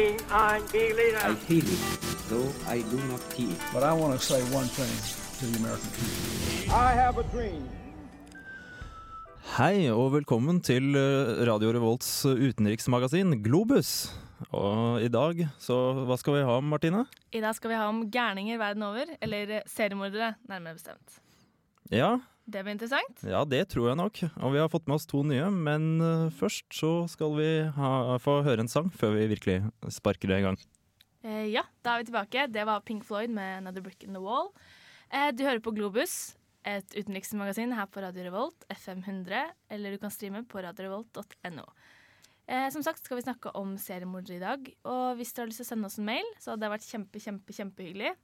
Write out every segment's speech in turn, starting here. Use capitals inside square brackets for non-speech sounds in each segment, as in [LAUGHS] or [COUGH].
I feel it, though I do not see it. But I want to say one thing to the American people. I have a dream. Hei og velkommen til eh, Radio Revolts utenriksmagasin Globus. Og i dag, så hva skal vi ha, om, Martine? I dag skal vi ha om gærninger verden over, eller seriemordere, nærmere bestemt. Ja, Det blir interessant. ja, det tror jeg nok. Og vi har fått med oss to nye, men eh, først så skal vi ha, få høre en sang før vi virkelig sparker det i gang. Eh, ja, da er vi tilbake. Det var Pink Floyd med 'Another Brick in the Wall'. Eh, du hører på Globus, et utenriksmagasin her på Radio Revolt, FM 100, eller du kan streame på radiorevolt.no. Eh, som sagt skal vi snakke om seriemordere i dag, og hvis du har lyst til å sende oss en mail, så hadde det vært kjempe, kjempe, kjempehyggelig.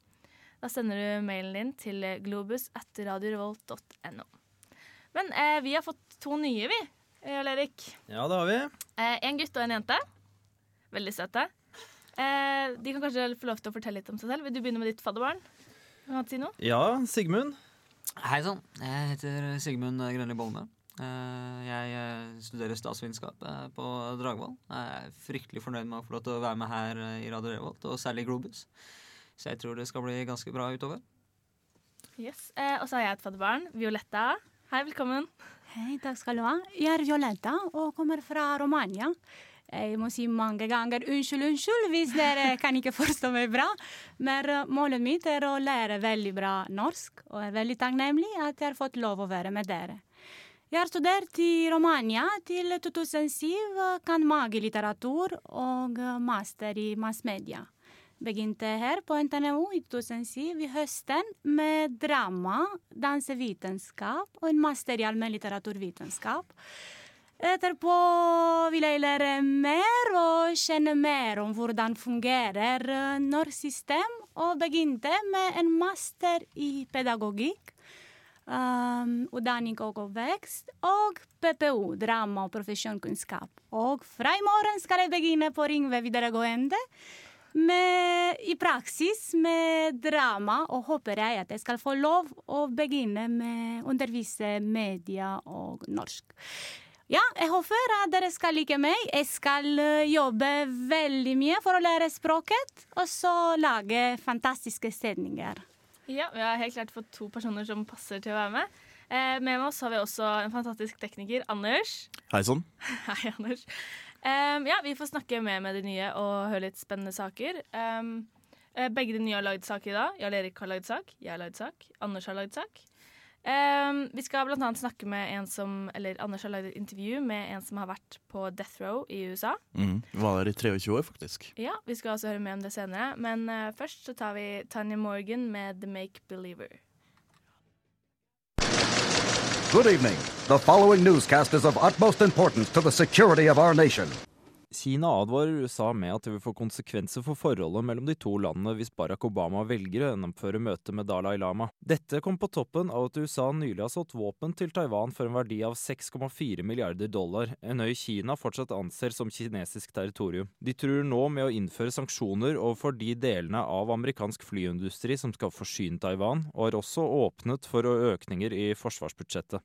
Da sender du mailen din til globus at radiorevolt.no. Men eh, vi har fått to nye, vi, Jarl Erik. Ja, det har vi. Eh, en gutt og en jente. Veldig søte. Eh, de kan kanskje få lov til å fortelle litt om seg selv. Vil du begynne med ditt fadderbarn? Si? Ja, Sigmund. Hei sann. Jeg heter Sigmund Grønli Bolme. Eh, Jeg eh, studerer statsvitenskap eh, på Dragvoll. Jeg er fryktelig fornøyd med å få lov til å være med her eh, i Radio Revolt, og særlig i Globus. Så jeg tror det skal bli ganske bra utover. Yes. Eh, og så har jeg et fadderbarn. Violetta. Hei, velkommen. Hei, takk skal du ha. Jeg er Violetta og kommer fra Romania. Jeg må si mange ganger unnskyld, unnskyld hvis dere [LAUGHS] kan ikke forstå meg bra. Men eh, målet mitt er å lære veldig bra norsk, og er veldig takknemlig at jeg har fått lov å være med dere. Jeg har studert i Romania til 2007, kan magilitteratur og eh, master i massmedia. Begynte her på NTNU i 2007 i høsten med drama, dansevitenskap og en master i allmennlitteraturvitenskap. Etterpå vil jeg lære mer og kjenne mer om hvordan fungerer norsk system, og begynte med en master i pedagogikk, um, utdanning og oppvekst, og PPU, drama og profesjonskunnskap. Og fra i morgen skal jeg begynne på Ringve videregående med, i praksis med drama, og håper jeg at jeg skal få lov å begynne med å undervise media og norsk. Ja, jeg håper at dere skal like meg. Jeg skal eh, jobbe veldig mye for å lære språket, og så lage fantastiske sendninger. Ja, Vi har helt klart fått to personer som passer til å være med. Eh, med oss har vi også en fantastisk tekniker, Anders. Hei sann. [LAUGHS] Hei, Anders. Um, ja, Vi får snakke mer med de nye og høre litt spennende saker. Um, begge de nye har lagd sak i dag. Jarl Erik har lagd sak, jeg har lagd sak, Anders har lagd sak. Um, vi skal blant annet snakke med en som Eller Anders har lagd et intervju med en som har vært på death row i USA. Mm. Var der i 23 år, faktisk. Ja, Vi skal også høre mer om det senere. Men uh, først så tar vi Tanya Morgan med The Make Believer. Good evening. The following newscast is of utmost importance to the security of our nation. Kina advarer USA med at det vil få konsekvenser for forholdet mellom de to landene hvis Barack Obama velger å gjennomføre møtet med Dalai Lama. Dette kom på toppen av at USA nylig har solgt våpen til Taiwan for en verdi av 6,4 milliarder dollar, en øy Kina fortsatt anser som kinesisk territorium. De truer nå med å innføre sanksjoner overfor de delene av amerikansk flyindustri som skal forsyne Taiwan, og har også åpnet for økninger i forsvarsbudsjettet.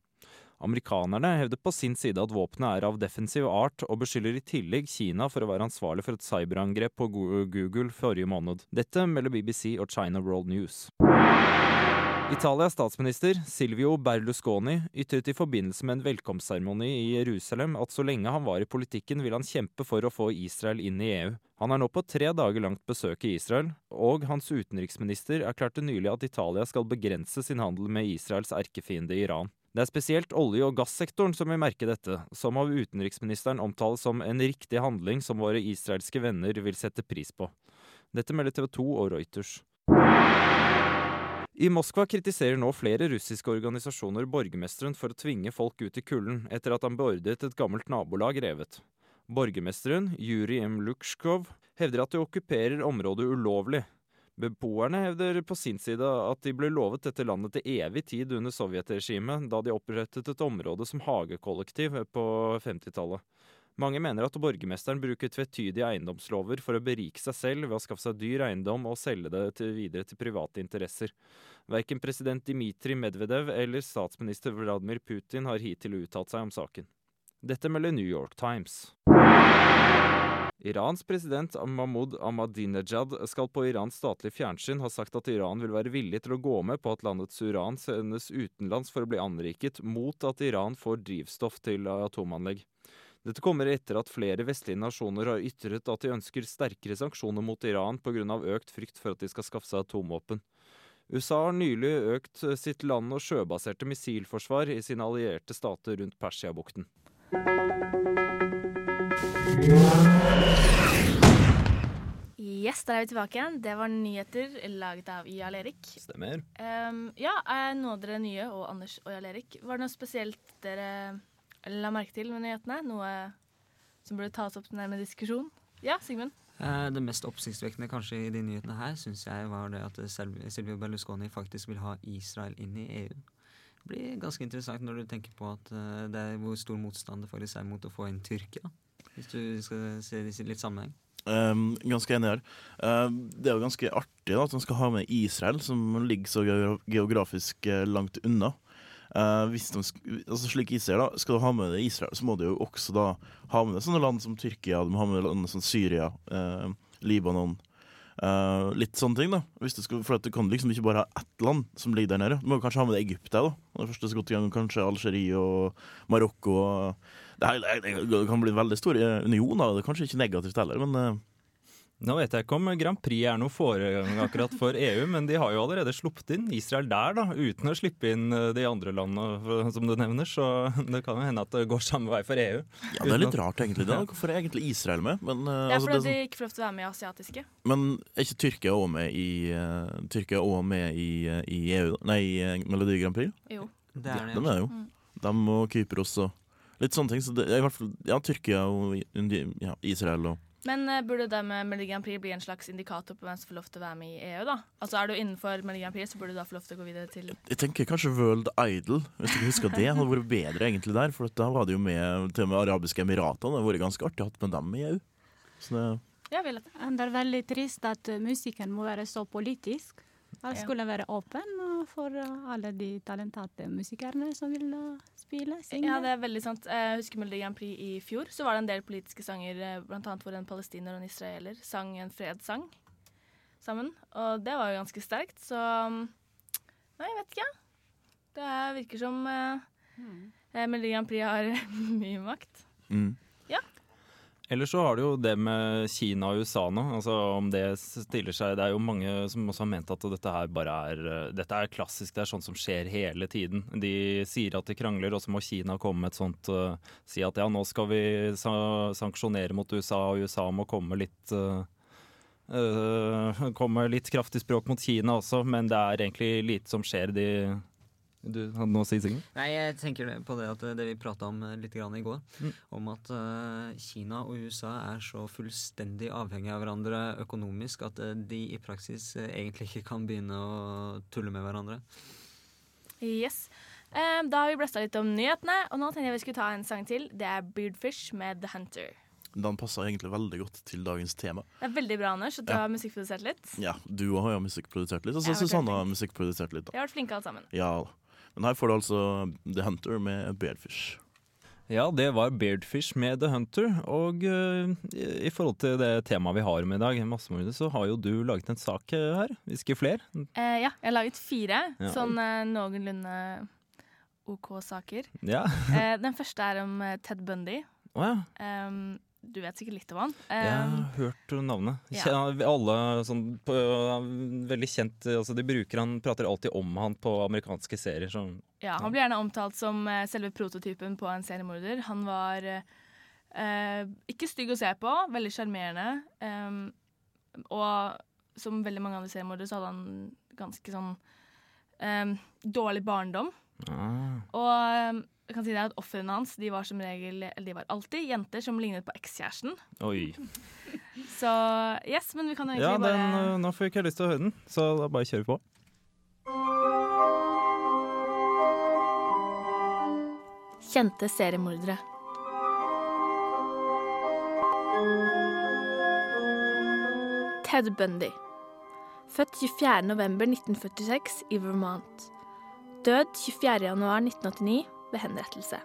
Amerikanerne hevder på sin side at våpenet er av defensiv art, og beskylder i tillegg Kina for å være ansvarlig for et cyberangrep på Google forrige måned. Dette melder BBC og China World News. Italias statsminister Silvio Berlusconi ytret i forbindelse med en velkomstseremoni i Jerusalem at så lenge han var i politikken, vil han kjempe for å få Israel inn i EU. Han er nå på tre dager langt besøk i Israel, og hans utenriksminister erklærte nylig at Italia skal begrense sin handel med Israels erkefiende Iran. Det er spesielt olje- og gassektoren som vil merke dette, som av utenriksministeren omtales som en riktig handling som våre israelske venner vil sette pris på. Dette melder TV 2 og Reuters. I Moskva kritiserer nå flere russiske organisasjoner borgermesteren for å tvinge folk ut i kulden, etter at han beordret et gammelt nabolag revet. Borgermesteren, Jurij M. Luksjkov, hevder at de okkuperer området ulovlig. Beboerne hevder på sin side at de ble lovet dette landet til evig tid under sovjetregimet, da de opprettet et område som hagekollektiv på 50-tallet. Mange mener at borgermesteren bruker tvetydige eiendomslover for å berike seg selv ved å skaffe seg dyr eiendom og selge det til videre til private interesser. Verken president Dmitrij Medvedev eller statsminister Vladimir Putin har hittil uttalt seg om saken. Dette melder New York Times. Irans president Mahmoud Ahmadinejad skal på Irans statlige fjernsyn ha sagt at Iran vil være villig til å gå med på at landets uran sendes utenlands for å bli anriket, mot at Iran får drivstoff til atomanlegg. Dette kommer etter at flere vestlige nasjoner har ytret at de ønsker sterkere sanksjoner mot Iran pga. økt frykt for at de skal skaffe seg atomvåpen. USA har nylig økt sitt land- og sjøbaserte missilforsvar i sine allierte stater rundt Persiabukten. Yes, der er vi tilbake igjen. Det var nyheter laget av Jarl Erik. Stemmer. Um, ja, er nå dere nye, og Anders og Jarl Erik. Var det noe spesielt dere la merke til med nyhetene? Noe som burde tas opp til nærmere diskusjon? Ja, Sigmund? Eh, Det mest oppsiktsvekkende kanskje i de nyhetene her, syns jeg var det at Silvio Berlusconi faktisk vil ha Israel inn i EU. Det blir ganske interessant når du tenker på at eh, det er hvor stor motstand det faktisk er mot å få inn Tyrkia. Hvis du skal se det i litt sammenheng. Um, ganske enig her. Um, det er jo ganske artig da, at man skal ha med Israel, som ligger så geografisk eh, langt unna. Uh, hvis de, altså slik Israel da, Skal du ha med deg Israel, så må du jo også da ha med deg sånne land som Tyrkia, du må ha med land som Syria, uh, Libanon uh, Litt sånne ting, da. Skal, for du kan liksom ikke bare ha ett land som ligger der nede. Du må kanskje ha med deg Egypt der, da. Det første så godt i gang kanskje Algerie og Marokko. og det, her, det, det kan bli en veldig stor eh, union, da. Det er kanskje ikke negativt heller, men eh, Nå vet jeg ikke om Grand Prix er noe foregang akkurat for EU, men de har jo allerede sluppet inn Israel der, da, uten å slippe inn eh, de andre landene som du nevner. Så [LAUGHS] det kan jo hende at det går samme vei for EU. ja, det er litt rart egentlig. da Hvorfor er egentlig Israel med? Men, eh, Det er altså, fordi det er de ikke får lov til å være med i asiatiske. men er ikke Tyrkia òg med i uh, Tyrkia også med i, uh, i EU, nei, i Melodi Grand Prix? Jo. Det Ja, er de det. er jo. De og Kypros og litt sånne ting. Så det i hvert fall ja, Tyrkia og ja, Israel og Men uh, burde det med Melodi Grand Prix bli en slags indikator på hvem som får lov til å være med i EU? da? Altså Er du innenfor Melodi Grand Prix, så burde du da få lov til å gå videre til Jeg tenker kanskje World Idol, hvis du ikke husker det. Hadde vært bedre egentlig der. For da var det jo med til og med Arabiske Emiratene. Det hadde vært ganske artig å ha med dem i EU. Så det, Ja. Det er veldig trist at uh, musikken må være så politisk. Ja. skulle være åpen for alle de talenterte musikerne som vil uh, spille, synge. Ja, det er veldig sant. Jeg husker Melodi Grand Prix i fjor. Så var det en del politiske sanger, bl.a. blant annet hvor en palestiner og en israeler sang en fredssang sammen. Og det var jo ganske sterkt, så um, Nei, jeg vet ikke. Det er- virker som eh, mm. Melodi Grand Prix har [LAUGHS] mye makt. mm. Ellers så har du jo det med Kina og USA nå. Altså om det stiller seg Det er jo mange som også har ment at dette her bare er eh, Dette er klassisk, det er sånt som skjer hele tiden. De sier at de krangler, og så må Kina komme med et sånt uh, Si at ja, nå skal vi sa sanksjonere mot USA, og USA må komme litt uh, uh, komme litt kraftig språk mot Kina også, men det er egentlig lite som skjer. De Du hadde noe å si, Sigurd? Nei, jeg tenker på det at det vi prata om eh, litt grann i går, Mm. om at eh, Kina og USA er så fullstendig avhengige av hverandre økonomisk at eh, de i praksis eh, egentlig ikke kan begynne å tulle med hverandre. Yes. Eh, da har vi blasta litt om nyhetene, og nå tenkte jeg vi skulle ta en sang til. Det er Beardfish med The Hunter. Den passer egentlig veldig godt til dagens tema. Det er veldig bra, Anders, at du Ja. har musikkprodusert litt. Ja, Du har jo musikkprodusert litt, og så har Susanne har musikkprodusert litt. Vi har vært flinke alle sammen. Ja da. Men her får du altså The Hunter med Beardfish. Ja, det var Beardfish med The Hunter. Og uh, i i forhold til det temaet vi har med i dag, massemordet, så har jo du laget en sak eh, her. Hvis ikke flere. Eh, ja, jeg har laget fire Ja. sånn uh, noenlunde OK saker. Ja. Eh, den første er om Ted Bundy. Oh, ja. Em, du vet sikkert litt om han. Jeg har hørt navnet. ja. Alle sånn på, Veldig kjent altså De bruker han, prater alltid om han på amerikanske serier. Sånn. ja, han blir gjerne omtalt som eh, selve prototypen på en seriemorder. Han var eh, eh, ikke stygg å se på, veldig sjarmerende. em, og som veldig mange andre seriemordere så hadde han ganske sånn em, dårlig barndom. Ah. Og um, jeg kan si det at ofrene hans de var som regel, eller de var alltid jenter som lignet på ekskjæresten. Oi. Så yes, men vi kan egentlig Ja, den, bare eh, nå får jeg ikke lyst til å høre den, så da bare kjører vi på. Kjente seriemordere. Ted Bundy. Født 24.11.1946 i Vermont. Død 24.1.1989 ved henrettelse.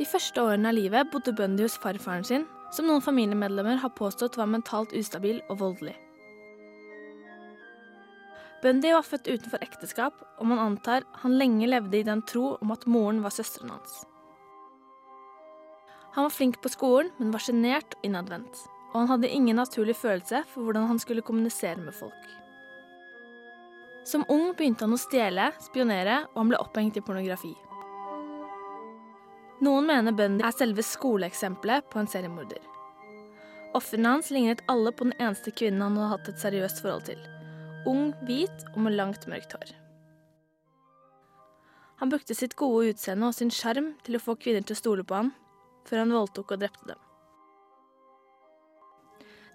De første årene av livet bodde Bundy hos farfaren sin, som noen familiemedlemmer har påstått var mentalt ustabil og voldelig. Bundy var født utenfor ekteskap, og man antar han lenge levde i den tro om at moren var søsteren hans. Han var flink på skolen, men var sjenert og innadvendt, og han hadde ingen naturlig følelse for hvordan han skulle kommunisere med folk. Som ung begynte han å stjele, spionere, og han ble opphengt i pornografi. Noen mener Bundy er selve skoleeksempelet på en seriemorder. Ofrene hans lignet alle på den eneste kvinnen han hadde hatt et seriøst forhold til. Ung, hvit og med langt, mørkt hår. Han brukte sitt gode utseende og sin sjarm til å få kvinner til å stole på ham, før han voldtok og drepte dem.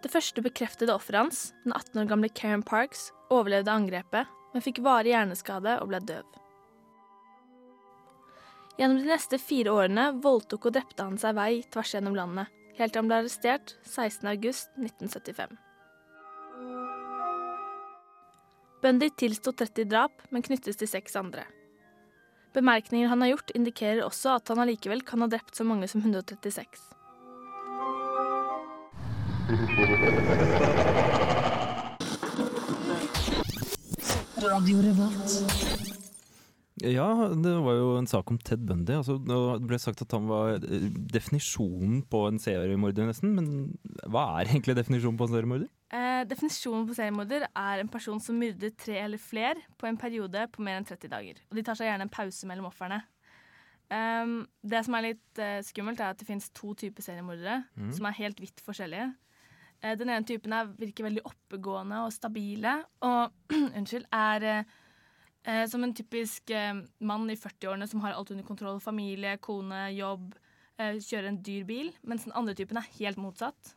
Det første bekreftede offeret hans, den 18 år gamle Karen Parks, overlevde angrepet, men fikk varig hjerneskade og ble døv. Gjennom de neste fire årene voldtok og drepte han seg vei tvers gjennom landet, helt til han ble arrestert 16.8.1975. Bundy tilsto 30 drap, men knyttes til seks andre. Bemerkninger han har gjort, indikerer også at han allikevel kan ha drept så mange som 136. Ja, det var jo en sak om Ted Bundy. Altså, det ble sagt at han var eh, definisjonen på en seriemorder, nesten. Men hva er egentlig definisjonen på en seriemorder? Eh, definisjonen på seriemorder er en person som myrder tre eller fler på en periode på mer enn 30 dager. Og de tar seg gjerne en pause mellom ofrene. Um, det som er litt uh, skummelt, er at det finnes to typer seriemordere Mm. som er helt vidt forskjellige. Eh, den ene typen er, virker veldig oppegående og stabile, og [CLEARS THROAT] unnskyld, er eh, eh, som en typisk eh, mann i 40-årene som har alt under kontroll. Familie, kone, jobb, eh, kjører en dyr bil. Mens den andre typen er helt motsatt.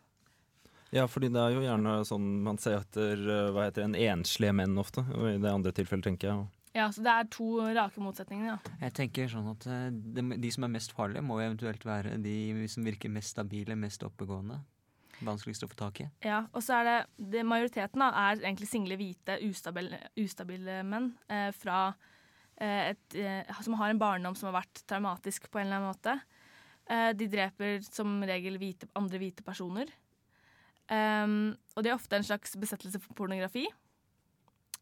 Ja, fordi det er jo gjerne sånn man ser etter eh, hva heter det, en enslige menn ofte. Og i det andre tilfellet, tenker jeg. Ja, så det er to rake motsetninger, ja. Jeg tenker sånn at de, de som er mest farlige, må jo eventuelt være de som virker mest stabile, mest oppegående. Vanskeligst å få tak i. Ja, og så er det, det Majoriteten da, er egentlig single, hvite, ustabile, ustabile menn eh, fra eh, et, eh, som har en barndom som har vært traumatisk på en eller annen måte. Eh, de dreper som regel hvite, andre hvite personer. Um, og de er ofte en slags besettelse for pornografi.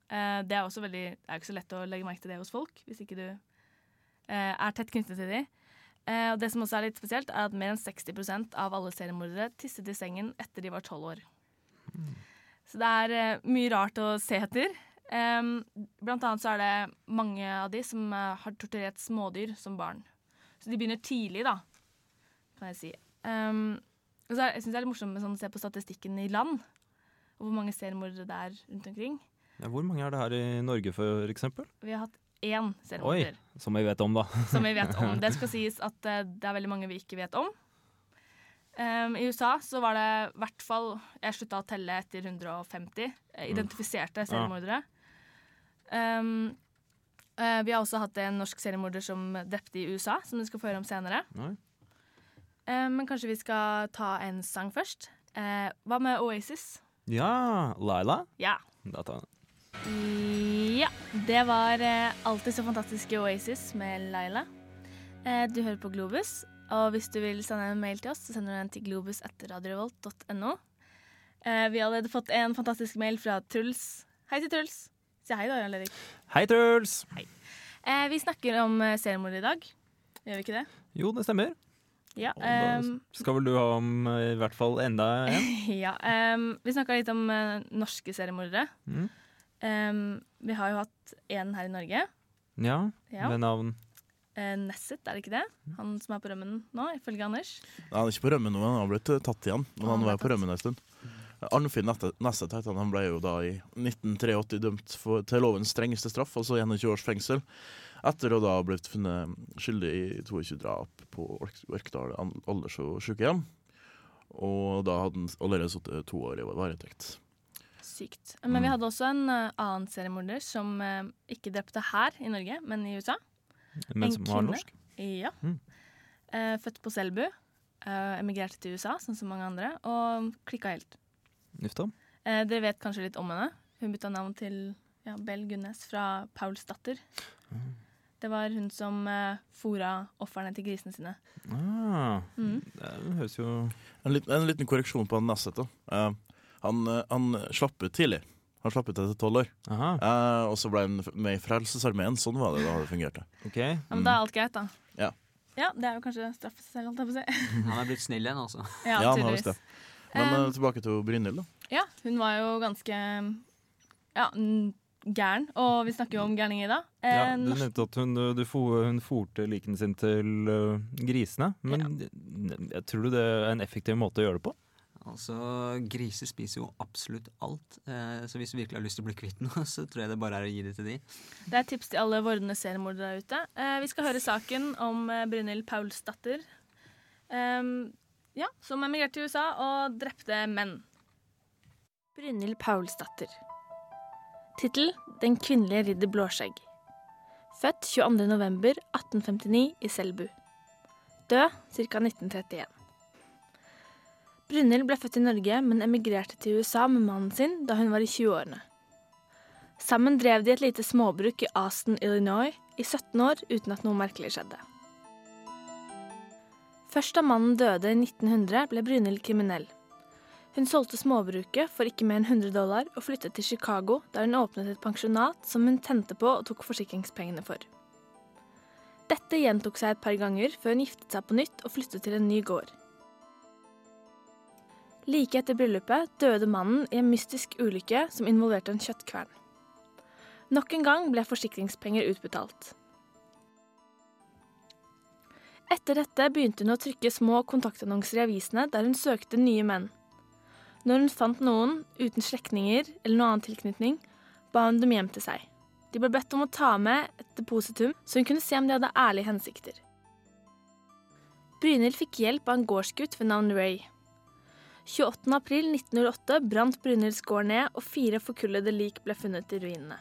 Eh, det er også veldig, det er ikke så lett å legge merke til det hos folk, hvis ikke du eh, er tett knyttet til dem. Eh, og det som også er litt spesielt, er at mer enn 60% av alle seriemordere tisset i sengen etter de var tolv år. Så det er eh, mye rart å se etter. Blant annet så er det mange av de som eh, har torturert smådyr som barn. Så de begynner tidlig, da, kan jeg si. Og så er, jeg synes det er litt morsomt sånn, å se på statistikken i land, og hvor mange seriemordere det er rundt omkring. Ja, hvor mange er det her i Norge, for eksempel? Vi har hatt én Oi, seriemorder. som vi vet om, da. [LAUGHS] som vi vet om. Det skal [LAUGHS] sies at eh, det er veldig mange vi ikke vet om. Um, I USA så var det i hvert fall Jeg slutta å telle etter 150 eh, identifiserte seriemordere. Um, uh, vi har også hatt en norsk seriemorder som drepte i USA, som du skal få høre om senere. Eh, men kanskje vi skal ta en sang først. Uh, hva med Oasis? Ja, Laila? Ja. Da tar jeg den. Ja, det var eh, alltid så fantastiske Oasis med Laila. Eh, du hører på Globus, og hvis du vil sende en mail til oss, så sender du den til globus etter radiorevolt.no. Eh, vi har allerede fått en fantastisk mail fra Truls. Hei til Truls. Si hei da, Jan Lerik. Hei, Truls! Eh, vi snakker om seriemord i dag. Gjør vi ikke det? Jo, det stemmer. Ja. Og da ehm, skal vel du ha om i hvert fall enda en? [LAUGHS] ja Um, vi snakka litt om norske seriemordere. Mm. Ehm, vi har jo hatt én her i Norge. Ja, Ja. med navn Eh, Nesset, er det ikke det? Han som er på rømmen nå, ifølge Anders. Nei, han er ikke på rømmen nå, han har blitt eh, tatt igjen. Men Han han var på rømmen en stund. Arnfinn Nesset het han. Han ble jo da i 1983 dømt for, til lovens strengeste straff, altså 21 års fengsel. Etter å da ha blitt funnet skyldig i 22 drap på Orkdal alders- og sykehjem. Og da hadde han allerede sittet to år i varetekt. Sykt. Men vi hadde også en eh, annen seriemorder som eh, ikke drepte her i Norge, men i USA. men En som var kvinne. norsk. Ja. Mm. Eh, født på Selbu. eh, emigrerte til USA, sånn som mange andre, og klikka helt. Eh, dere vet kanskje litt om henne. Hun bytta navn til ja, Bell Gunnes fra Pauls datter. Det var hun som uh, fora ofrene til grisene sine. Ah, Mm. det høres jo En liten, en liten korreksjon på Nesset. da. Eh, han, eh, han slapp ut tidlig. Han slapp ut etter tolv år. Aha, Eh, og så ble han med i Frelsesarmeen. Sånn var det da det fungerte. OK. Ja, men da er alt greit, da. Ja. Ja, det er jo kanskje straffe seg selv, holdt jeg på å si. [LAUGHS] Han er blitt snill igjen, altså. Ja, Ja, han har visst det. Men eh, Um, tilbake til Brynhild, da. Ja, hun var jo ganske ja, gæren. Og vi snakker jo om gærninger i dag. Ja, Eh, du nevnte at hun, du fo- hun forte likene sine til uh, grisene. Men jeg tror du det er en effektiv måte å gjøre det på? Altså, Griser spiser jo absolutt alt, eh, så hvis du virkelig har lyst til å bli kvitt noe, [LAUGHS] så tror jeg det bare er å gi det til de. Det er tips til alle vordende seriemordere der ute. Eh, vi skal høre saken om eh, Brynhild Paulsdatter, um, ja, som emigrerte til USA og drepte menn. Brynhild Paulsdatter. Tittel 'Den kvinnelige ridder Blåskjegg'. Født 22.11.1859 i Selbu. Død ca. 1931. Brynhild ble født i Norge, men emigrerte til USA med mannen sin da hun var i 20-årene. Sammen drev de et lite småbruk i Aston, Illinois i 17 år uten at noe merkelig skjedde. Først da mannen døde i 1900, ble Brynhild kriminell. Hun solgte småbruket for ikke mer enn 100 dollar og flyttet til Chicago, der hun åpnet et pensjonat som hun tente på og tok forsikringspengene for. Dette gjentok seg et par ganger før hun giftet seg på nytt og flyttet til en ny gård. Like etter bryllupet døde mannen i en mystisk ulykke som involverte en kjøttkvern. Nok en gang ble forsikringspenger utbetalt. Etter dette begynte hun å trykke små kontaktannonser i avisene der hun søkte nye menn. Når hun fant noen uten slektninger eller noen annen tilknytning, ba hun dem hjem til seg. De ble bedt om å ta med et depositum, så hun kunne se om de hadde ærlige hensikter. Brynhild fikk hjelp av en gårdsgutt ved navn Ray. 28. april 1908 brant Brynhilds gård ned, og fire forkullede lik ble funnet i ruinene.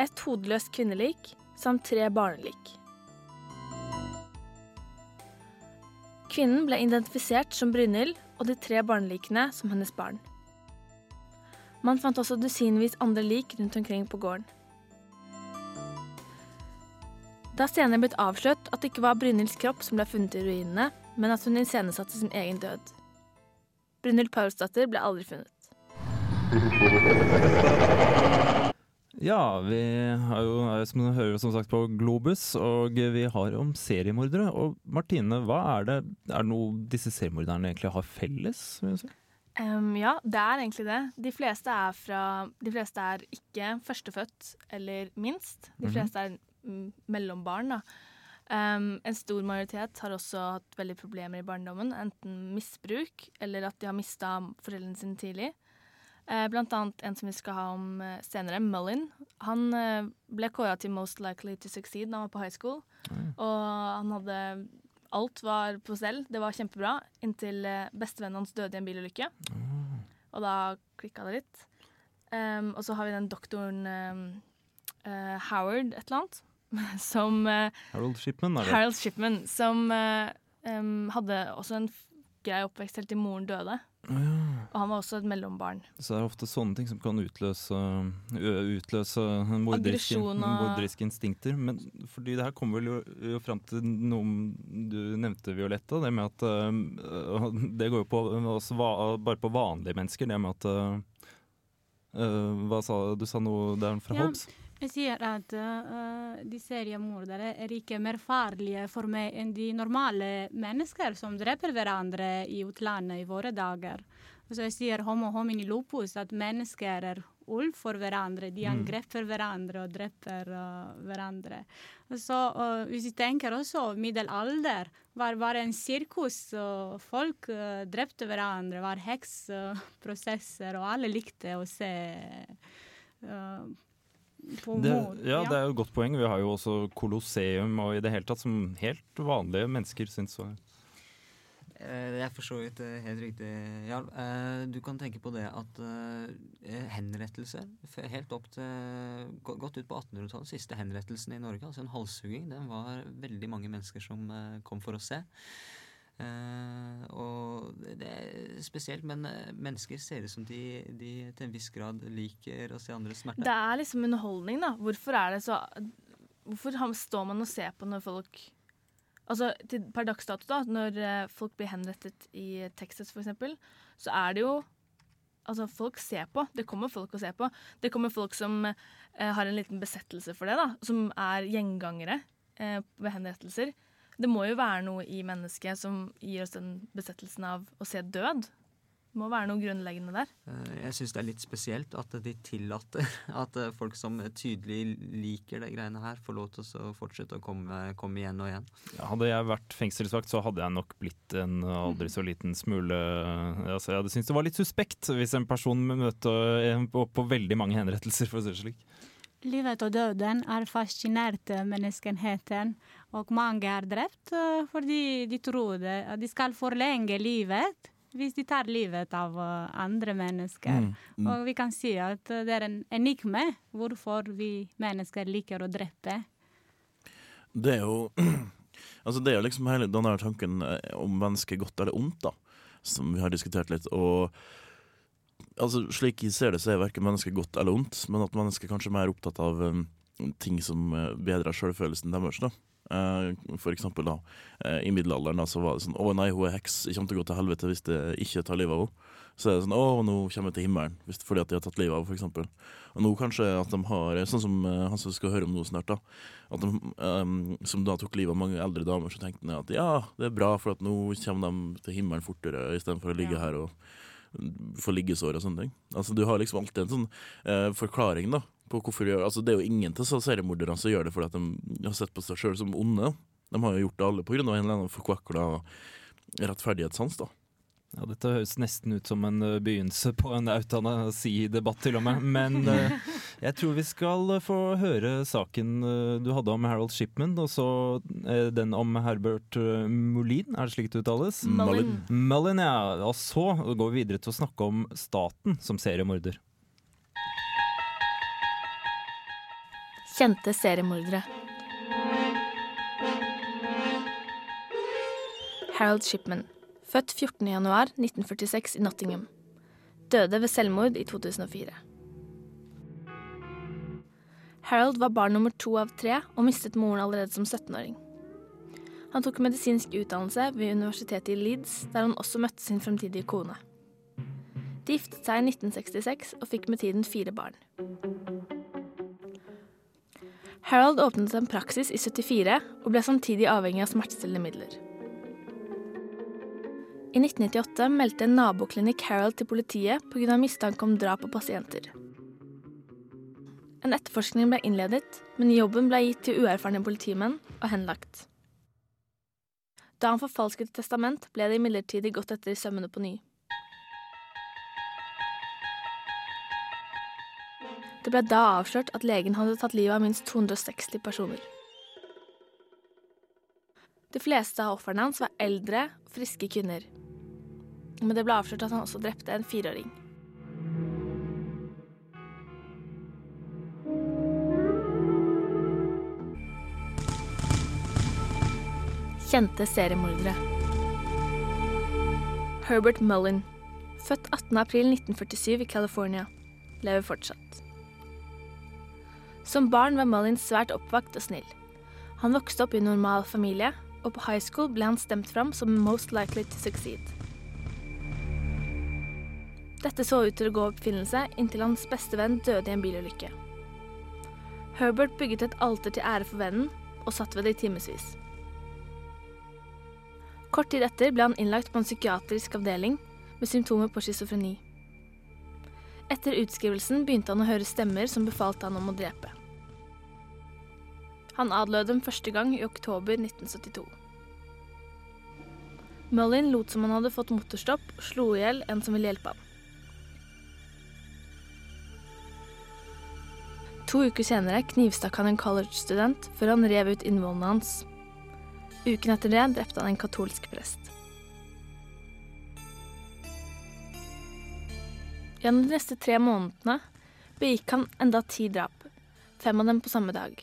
Et hodeløst kvinnelik samt tre barnelik. Kvinnen ble identifisert som Brynhild, og de tre barnelikene som hennes barn. Man fant også dusinvis andre lik rundt omkring på gården. Det har senere blitt avslørt at det ikke var Brynhilds kropp som ble funnet i ruinene, men at hun iscenesatte sin egen død. Brynhild Paulsdatter ble aldri funnet. [LAUGHS] Ja, vi er jo som du hører som sagt på Globus, og vi har om seriemordere. Og Martine, hva er det Er det noe disse seriemorderne egentlig har felles? si? Um, ja, det er egentlig det. De fleste er, fra, de fleste er ikke førstefødt eller minst. De Mhm. fleste er mm, mellombarn. Da. Em, en stor majoritet har også hatt veldig problemer i barndommen. Enten misbruk eller at de har mista foreldrene sine tidlig. Uh, blant annet en som vi skal ha om uh, senere, Mullin. Han uh, ble kåra til Most Likely to Succeed da han var på high school. Og han hadde Alt var på stell. Det var kjempebra. Inntil bestevennen hans døde i en bilulykke. Og da klikka det litt. Um, og så har vi den doktoren um, Howard et eller annet. [LAUGHS] Som eh, Harold Shipman, er det? Harold Shipman. Som em, hadde også en grei oppvekst helt til moren døde. Og han var også et mellombarn. Så det er ofte sånne ting som kan utløse, utløse morderiske, morderiske instinkter. Men fordi det her kommer vel jo, jo fram til noe du nevnte, Violetta. Det med at [LAUGHS] Det går jo på også, va, bare på vanlige mennesker. Det med at Hva sa du? Du sa noe der fra Ja. Hobbes? Jeg sier at uh, de seriemordere er ikke mer farlige for meg enn de normale mennesker som dreper hverandre i utlandet i våre dager. Så jeg sier homo homini lupus, at mennesker er ulv for hverandre. De Mm. hverandre og dreper uh, hverandre. Og Så uh, hvis vi tenker også middelalder, var bare en sirkus. og folk drepte hverandre, var heksprosesser, og alle likte å se uh, Det, ja, det er jo et godt poeng. Vi har jo også Colosseum og i det hele tatt som helt vanlige mennesker syns var Eh, Det er for så vidt eh, helt riktig, Jarl. Eh, Du kan tenke på det at Henrettelse henrettelser helt opp til Godt ut på 1800-tallet, siste henrettelsen i Norge, altså en halshugging, den var veldig mange mennesker som eh, kom for å se. Eh, og det er spesielt, men eh, mennesker ser ut som de, de til en viss grad liker å se andres smerte. Det er liksom underholdning, da. Hvorfor er det så hvorfor står man og ser på når folk Altså til, per dags da, når eh, folk blir henrettet i Texas eksempel, så er det jo Altså, folk ser på. Det kommer folk å se på. Det kommer folk som eh, har en liten besettelse for det, da. Som er gjengangere eh, ved henrettelser. Det må jo være noe i mennesket som gir oss den besettelsen av å se død. Det må være noe grunnleggende der. Eh, Jeg syns det er litt spesielt at de tillater [LAUGHS] at eh, folk som tydelig liker det greiene her, får lov til å fortsette å komme, komme igjen og igjen. Hadde jeg vært fengselsvakt, så hadde jeg nok blitt en aldri så liten smule altså Jeg hadde syntes det var litt suspekt hvis en person møter på veldig mange henrettelser, for å si det slik. Livet og døden er fascinert menneskenheten, og mange er drept eh, fordi de tror det, at de skal forlenge livet hvis de tar livet av eh, andre mennesker. Mm, mm. Og vi kan si at eh, det er en enigme hvorfor vi mennesker liker å drepe. Det er jo [CLEARS THROAT] Altså det er liksom hele den tanken om mennesket godt eller ondt, da, som vi har diskutert litt. Og altså slik jeg ser det, så er verken mennesket godt eller ondt, men at mennesket kanskje er mer opptatt av um, ting som eh, bedrer selvfølelsen deres. da. Uh, for eksempel da, uh, i middelalderen da, så var det sånn Å nei, hun er heks, jeg kommer til å gå til helvete hvis jeg ikke tar livet av henne. Så er det sånn Å, nå kommer jeg til himmelen, hvis, fordi at de har tatt livet av henne, eksempel. Og nå kanskje at de har Sånn som uh, han som skal høre om noe snart, da. At de, um, som da tok livet av mange eldre damer, så tenkte han at ja, det er bra, for at nå kommer de til himmelen fortere, istedenfor å ligge Ja. her og få liggesår og sånne ting. Altså Du har liksom alltid en sånn eh, forklaring da på hvorfor de gjør Altså Det er jo ingen til seriemorderne som gjør det fordi at de har sett på seg sjøl som onde. De har jo gjort det alle pga. en eller annen forkvakla rettferdighetssans. da Ja, dette høres nesten ut som en eh, begynnelse på en eutanasi-debatt, til og med. Men [LAUGHS] eh, jeg tror vi skal eh, få høre saken du hadde om Harold Shipman, og så den om Herbert Molin, er det slik det uttales? Mullin. Mullin, ja. Og så går vi videre til å snakke om staten som seriemorder. Kjente seriemordere. Harold Shipman, født 14.1.1946 i Nottingham. Døde ved selvmord i 2004. Harold var barn nummer to av tre og mistet moren allerede som 17-åring. Han tok medisinsk utdannelse ved universitetet i Leeds, der han også møtte sin fremtidige kone. De giftet seg i 1966 og fikk med tiden fire barn. Harold åpnet en praksis i 74 og ble samtidig avhengig av smertestillende midler. I 1998 meldte en naboklinikk Harold til politiet pga. mistanke om drap på pasienter. En etterforskning ble innledet, men jobben ble gitt til uerfarne politimenn og henlagt. Da han forfalsket et testament, ble det imidlertid gått etter i sømmene på ny. Det ble da avslørt at legen hadde tatt livet av minst 260 personer. De fleste av ofrene hans var eldre, friske kvinner. Men det ble avslørt at han også drepte en fireåring. Kjente seriemordere. Herbert Mullin, født 18.4.1947 i California, lever fortsatt. Som barn var Mullin svært oppvakt og snill. Han vokste opp i en normal familie, og på high school ble han stemt fram som most likely to succeed. Dette så ut til å gå oppfinnelse inntil hans beste venn døde i en bilulykke. Herbert bygget et alter til ære for vennen, og satt ved det i timevis. Kort tid etter ble han innlagt på en psykiatrisk avdeling med symptomer på schizofreni. Etter utskrivelsen begynte han å høre stemmer som befalte han om å drepe. Han adlød dem første gang i oktober 1972. Mullin lot som han hadde fått motorstopp og slo i hjel en som ville hjelpe ham. To uker senere knivstakk han en college-student før han rev ut innvollene hans. Uken etter det drepte han en katolsk prest. Gjennom de neste tre månedene begikk han enda ti drap, fem av dem på samme dag.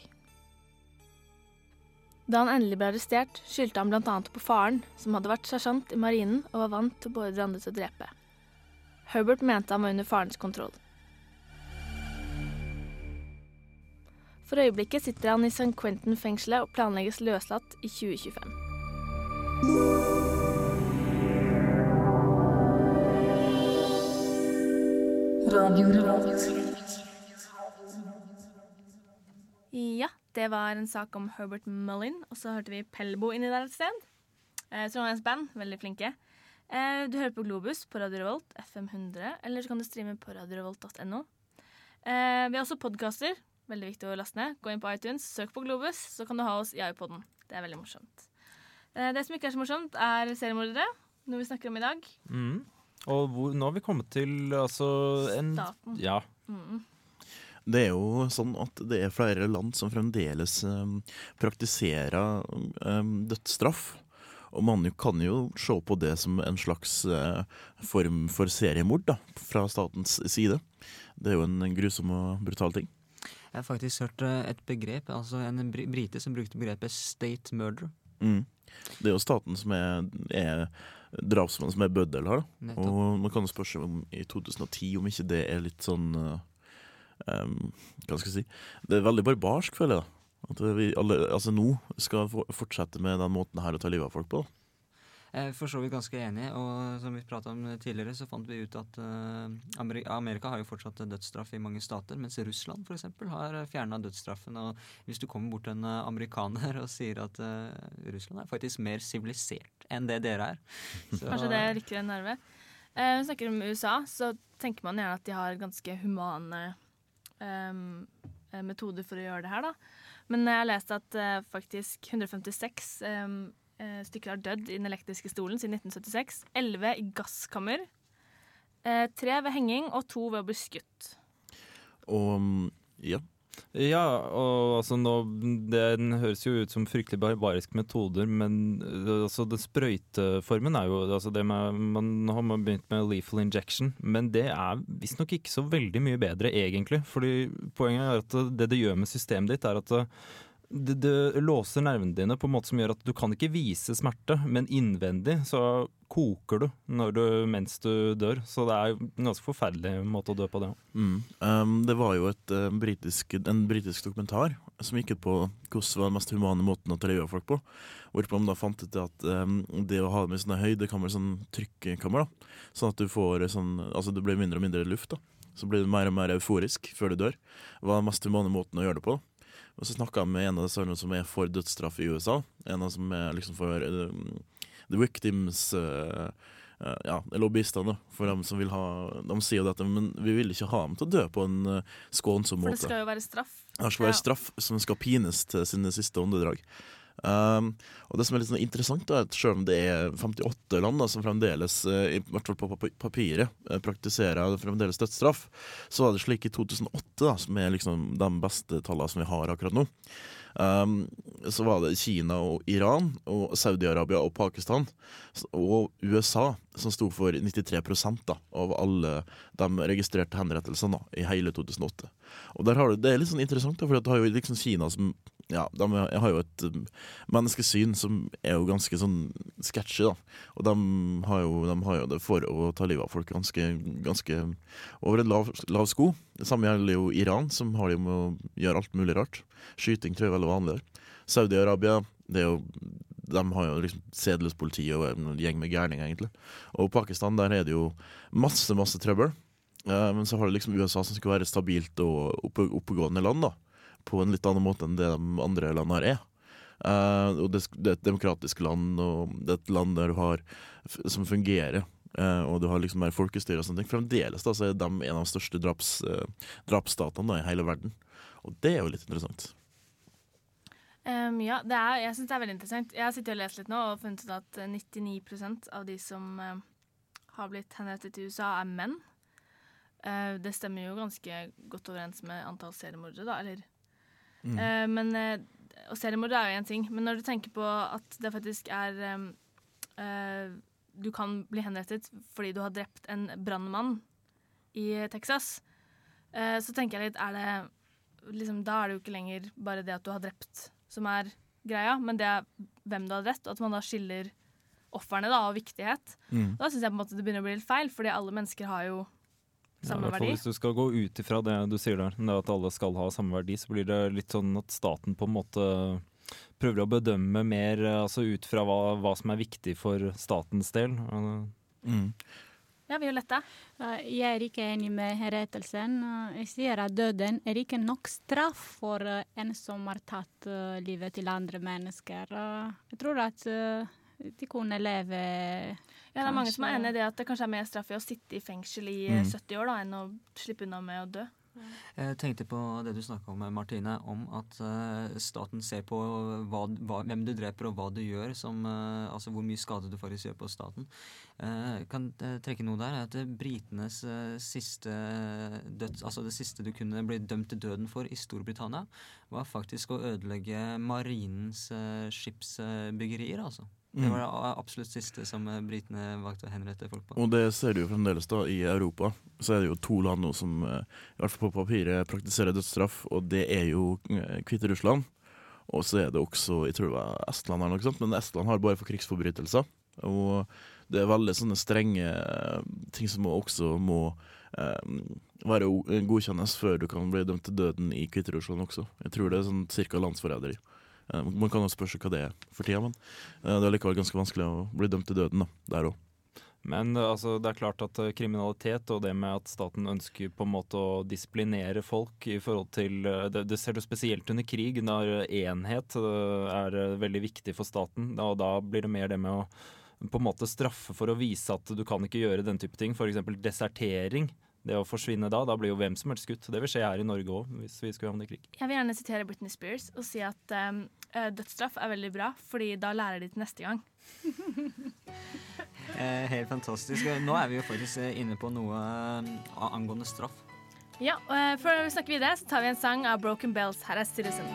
Da han endelig ble arrestert, skyldte han bl.a. på faren, som hadde vært sersjant i marinen og var vant til å beordre andre til å drepe. Herbert mente han var under farens kontroll. For øyeblikket sitter han i St. Quentin-fengselet og planlegges løslatt i 2025. Ja, det var en sak om Herbert Mullin, og så hørte vi Pelbo inni der et sted. Eh, Trondheims band, veldig flinke. Eh, du hører på Globus på Radio Revolt, FM 100, eller så kan du streame på radiorevolt.no. Eh, vi har også podkaster, veldig viktig å laste ned. Gå inn på iTunes, søk på Globus, så kan du ha oss i iPoden. Det er veldig morsomt. Eh, det som ikke er så morsomt, er seriemordere, noe vi snakker om i dag. Mm. Og hvor, nå har vi kommet til altså en Staten. Ja. Mm. Det er jo sånn at det er flere land som fremdeles um, praktiserer um, dødsstraff. Og man kan jo se på det som en slags uh, form for seriemord da, fra statens side. Det er jo en grusom og brutal ting. Jeg har faktisk hørt eh, et begrep, altså en brite som brukte begrepet state murder. Mm. Det er jo staten som er, er drapsmannen som er bøddel her. Da. Og man kan spørre seg om i 2010 om ikke det er litt sånn um, Hva skal jeg si Det er veldig barbarsk, føler jeg. da. At vi alle, altså nå skal fortsette med den måten her å ta livet av folk på. da. Er for så vidt ganske enig, og som vi prata om tidligere, så fant vi ut at eh, Amerika har jo fortsatt dødsstraff i mange stater, mens Russland f.eks. har fjerna dødsstraffen. Og hvis du kommer bort til en eh, amerikaner og sier at eh, Russland er faktisk mer sivilisert enn det dere er så, [LAUGHS] Kanskje det rykker en nerve. Eh, Når vi snakker om USA, så tenker man gjerne at de har ganske humane ehm, eh, metoder for å gjøre det her, da. Men jeg har lest at eh, faktisk 156 ehm, eh, stykker har dødd i den elektriske stolen siden 1976. 11 i gasskammer. Eh, tre ved henging og to ved å bli skutt. Og mm, ja. Ja, og altså nå Den høres jo ut som fryktelig barbariske metoder, men øh, altså den sprøyteformen er jo altså det med, Man har man begynt med lethal injection, men det er visstnok ikke så veldig mye bedre, egentlig. Fordi poenget er at det det gjør med systemet ditt, er at det, det låser nervene dine på en måte som gjør at du kan ikke vise smerte, men innvendig så koker du, du mens du dør. Så det er en ganske forferdelig måte å dø på, det. Mm. Um, det var jo et, uh, britisk, en britisk dokumentar som gikk ut på hvordan var den mest humane måten å ta folk på. Hvorpå de da fant ut at um, det å ha det med sånne høydekammer, sånn trykkekammer, da, sånn at du får sånn Altså det blir mindre og mindre luft, da. Så blir du mer og mer euforisk før du dør. var den mest humane måten å gjøre det på. Og så snakka jeg med en av disse som er for dødsstraff i USA. En av som er liksom for uh, The Victims uh, uh, Ja, lobbyistene, for dem som vil ha De sier jo dette, men vi vil ikke ha dem til å dø på en skånsom For det skal jo være straff. Det skal være straff som skal pines til sine siste åndedrag. Um, og det som er litt sånn interessant, da, er at selv om det er 58 land da, som fremdeles, eh, i hvert fall på papiret, eh, praktiserer fremdeles dødsstraff, så var det slik i 2008, da, som er liksom de beste tallene som vi har akkurat nå. Um, så var det Kina og Iran og Saudi-Arabia og Pakistan og USA som sto for 93 da, av alle de registrerte henrettelsene da, i hele 2008. Og der har du, Det er litt sånn interessant, da, for du har jo liksom Kina som ja, de har jo et um, menneskesyn som er jo ganske sånn sketchy, da. Og de har jo, de har jo det for å ta livet av folk ganske, ganske over en lav, lav sko. Det samme gjelder jo Iran, som har det med å gjøre alt mulig rart. Skyting tror jeg er veldig vanlig der. Saudi-Arabia, det er jo de har jo liksom sedeløst politi og en gjeng med gærninger, egentlig. Og Pakistan, der er det jo masse, masse trøbbel. Eh, men så har du liksom USA som skal være stabilt og oppe, oppegående land, da. På en litt annen måte enn det de andre landene er. Uh, og det, det er et demokratisk land, og det er et land der du har som fungerer. Uh, og du har liksom mer folkestyre og sånne ting. Fremdeles da, så er de en av de største draps, uh, drapsstatene i hele verden. Og det er jo litt interessant. Um, ja, er, jeg syns det er veldig interessant. Jeg har sittet og lest litt nå og funnet ut at eh, 99% av de som har blitt henrettet i USA, er menn. Det stemmer jo ganske godt overens med antall seriemordere, da, eller Eh, men, uh, og seriemord er jo én ting, men når du tenker på at det faktisk er um, uh, Du kan bli henrettet fordi du har drept en brannmann i Texas, så tenker jeg litt er det liksom, Da er det jo ikke lenger bare det at du har drept som er greia, men det er hvem du har drept, og at man da skiller ofrene da, og viktighet. Mm. Da syns jeg på en måte det begynner å bli litt feil, fordi alle mennesker har jo samme ja, verdi. hvis du skal gå ut ifra det du sier der, det at alle skal ha samme verdi, så blir det litt sånn at staten på en måte prøver å bedømme mer altså ut fra hva, hva som er viktig for statens del. Mm. Ja, Violetta. Jeg er ikke enig med henrettelsen. Eh, Jeg sier at døden er ikke nok straff for en som har tatt eh, livet til andre mennesker. Jeg tror at eh, de kunne leve Ja, det er mange som er enig i det at det kanskje er mer straff i å sitte i fengsel i Mm. eh, 70 år da, enn å slippe unna med å dø. Jeg tenkte på det du snakka om, Martine, om at eh, staten ser på hva, hva, hvem du dreper og hva du gjør, som, eh, altså hvor mye skade du faktisk gjør på staten. Jeg kan trekke noe der, er at britenes siste død, Altså det siste du kunne bli dømt til døden for i Storbritannia, var faktisk å ødelegge marinens skipsbyggerier, altså. Det Mm. var det absolutt siste som eh, britene valgte å henrette folk på. Og det ser du jo fremdeles da i Europa. Så er det jo to land nå som eh, i hvert fall på papiret praktiserer dødsstraff, og det er jo eh, Hviterussland. Og så er det også jeg tror det var Estland, eller noe sånt, men Estland har bare for krigsforbrytelser. Og det er veldig sånne strenge eh, ting som også må eh, være godkjennes før du kan bli dømt til døden i Hviterussland også. Jeg tror det er sånn cirka landsforræderi. Eh, Man kan jo spørre seg hva det er for tida, men eh, det er likevel ganske vanskelig å bli dømt til døden da, der òg. Men eh, altså, det er klart at kriminalitet og det med at staten ønsker på en måte å disiplinere folk i forhold til Det, det ser du spesielt under krig, når enhet er veldig viktig for staten. Og da blir det mer det med å på en måte straffe for å vise at du kan ikke gjøre den type ting. F.eks. desertering. Det å forsvinne da, da blir jo hvem som helst skutt. Det vil skje her i Norge òg, hvis vi skulle havne i krig. Jeg vil gjerne sitere Britney Spears og si at um, dødsstraff er veldig bra, fordi da lærer de til neste gang. [LAUGHS] Eh, helt fantastisk. Nå er vi jo faktisk eh, inne på noe angående straff. Ja, og Før vi snakker videre, så tar vi en sang av Broken Bells. Her er Citizen.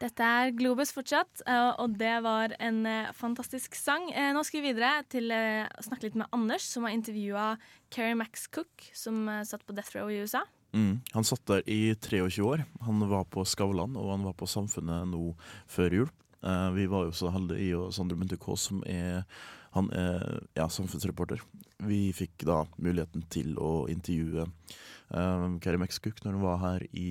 Dette er Globus fortsatt, eh, og det var en eh, fantastisk sang. Eh, Nå skal vi videre til å snakke litt med Anders, som har intervjua Kerry Max Cook, som satt på death row i USA. Mm. Han satt der i 23 år. Han var på Skavlan, og han var på Samfunnet nå før jul. Vi var jo så heldige, og Sondre Munthe Kaas, som er, han er ja, samfunnsreporter. Vi fikk da muligheten til å intervjue uh, Kari Mexcook når hun var her i,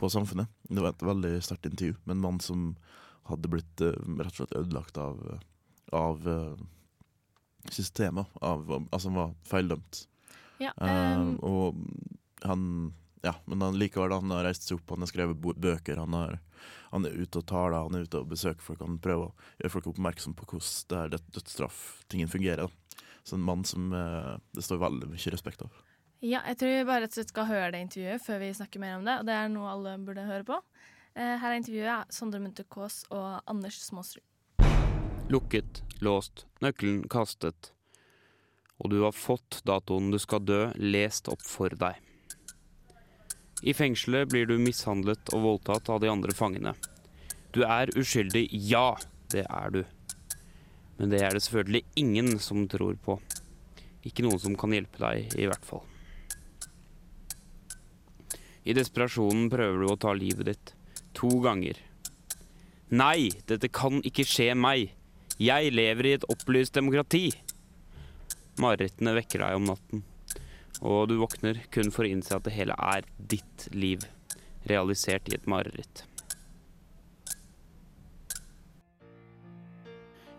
på Samfunnet. Det var et veldig sterkt intervju med en mann som hadde blitt uh, rett og slett ødelagt av, av uh, systemet. Av, altså han var feildømt. Ja, um... uh, og han Ja, men han likevel, han har reist seg opp, han har skrevet bøker, han, har, han er ute og taler, han er ute og besøker folk, han prøver å gjøre folk oppmerksom på hvordan det er død- dødsstraff, tingen fungerer. Så en mann som eh, det står veldig mye respekt av. ja, jeg tror vi bare rett og slett skal høre det intervjuet før vi snakker mer om det, og det er noe alle burde høre på. Eh, Her er intervjuet av Sondre Munthe Kaas og Anders Småsrud. Lukket, låst, nøkkelen kastet. Og du har fått datoen du skal dø, lest opp for deg. I fengselet blir du mishandlet og voldtatt av de andre fangene. Du er uskyldig, ja, det er du. Men det er det selvfølgelig ingen som tror på. Ikke noen som kan hjelpe deg, i hvert fall. I desperasjonen prøver du å ta livet ditt. To ganger. Nei, dette kan ikke skje meg. Jeg lever i et opplyst demokrati. Marerittene vekker deg om natten, og du våkner kun for å innse at det hele er ditt liv, realisert i et mareritt.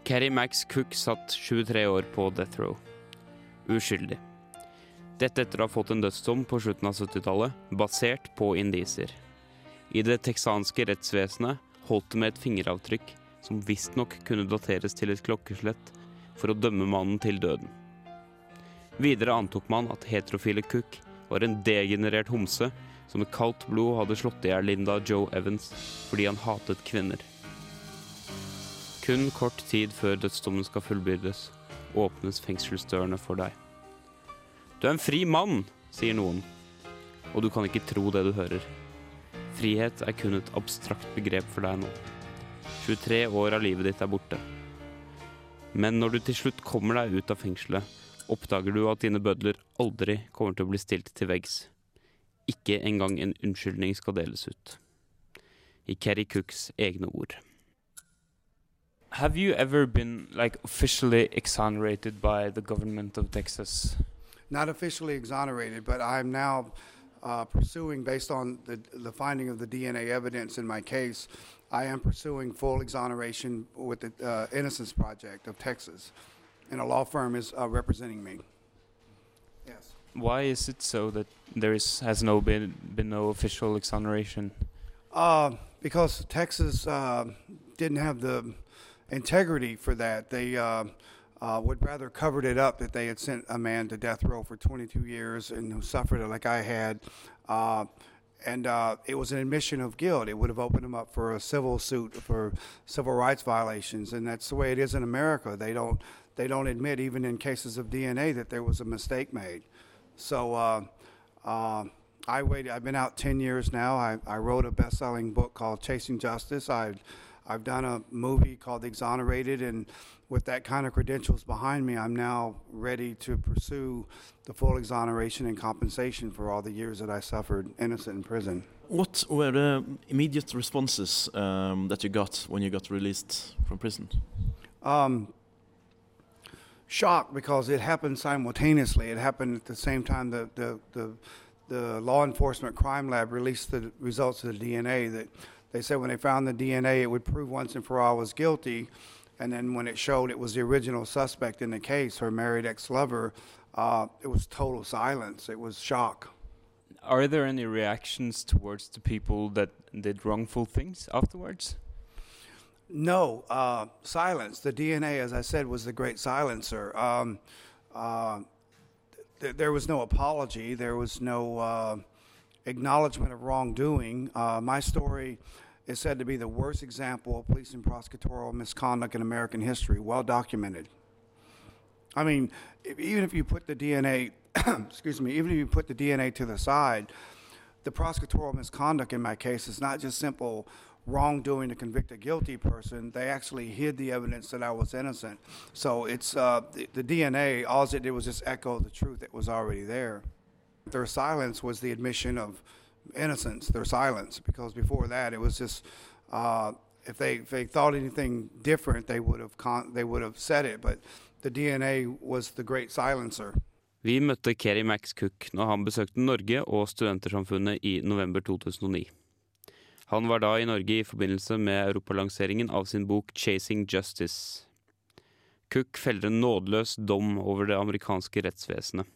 Carrie Max Cook satt 23 år på death row. Uskyldig. Dette etter å ha fått en dødsdom på slutten av 70-tallet, basert på indisier. I det texanske rettsvesenet holdt det med et fingeravtrykk som visstnok kunne dateres til et klokkeslett for å dømme mannen til døden. Videre antok man at heterofile Cook var en degenerert homse som med kaldt blod hadde slått i hjel Linda Joe Evans fordi han hatet kvinner. Kun kort tid før dødsdommen skal fullbyrdes, åpnes fengselsdørene for deg. Du er en fri mann, sier noen, og du kan ikke tro det du hører. Frihet er kun et abstrakt begrep for deg nå. 23 år av livet ditt er borte. Men når du til slutt kommer deg ut av fengselet, oppdager du at dine bødler aldri kommer til å bli stilt til veggs. Ikke engang en unnskyldning skal deles ut. I Kerry Cooks egne ord. Have you ever been like officially exonerated by the government of Texas? not officially exonerated, but I'm now uh, pursuing, based on the, the finding of the DNA evidence in my case, I am pursuing full exoneration with the uh, Innocence Project of Texas, and a law firm is uh, representing me. Yes. Why is it so that there is has no been been no official exoneration? Uh, because Texas uh, didn't have the integrity for that. They uh, uh, would rather covered it up that they had sent a man to death row for 22 years and who suffered it like I had. Uh, and uh, it was an admission of guilt. It would have opened him up for a civil suit for civil rights violations, and that's the way it is in America. They don't they don't admit even in cases of DNA that there was a mistake made. So uh, uh, I waited. I've been out 10 years now. I, I wrote a best-selling book called Chasing Justice. I've I've done a movie called Exonerated, and with that kind of credentials behind me, I'm now ready to pursue the full exoneration and compensation for all the years that I suffered innocent in prison. What were the immediate responses um, that you got when you got released from prison? Um, shock because it happened simultaneously. It happened at the same time the, the, the, the law enforcement crime lab released the results of the DNA that they said when they found the DNA, it would prove once and for all I was guilty. And then when it showed it was the original suspect in the case, her married ex lover, uh, it was total silence. It was shock. Are there any reactions towards the people that did wrongful things afterwards? No, uh, silence. The DNA, as I said, was the great silencer. Um, uh, th- there was no apology. There was no uh, acknowledgement of wrongdoing. Uh, my story is said to be the worst example of police and prosecutorial misconduct in American history, well documented. I mean, if, even if you put the DNA, [CLEARS THROAT] excuse me, even if you put the DNA to the side, the prosecutorial misconduct in my case is not just simple wrongdoing to convict a guilty person. They actually hid the evidence that I was innocent. So it's uh, the, the DNA. All it did was just echo the truth that was already there. Their silence was the admission of innocence, their silence, because before that it was just uh, if they if they thought anything different, they would have con- they would have said it. But the DNA was the great silencer. Vi møtte Kerry Max Cook når han besøkte Norge og Studentersamfunnet i november 2009. Han var da i Norge i forbindelse med europalanseringen av sin bok 'Chasing Justice'. Cook feller en nådeløs dom over det amerikanske rettsvesenet.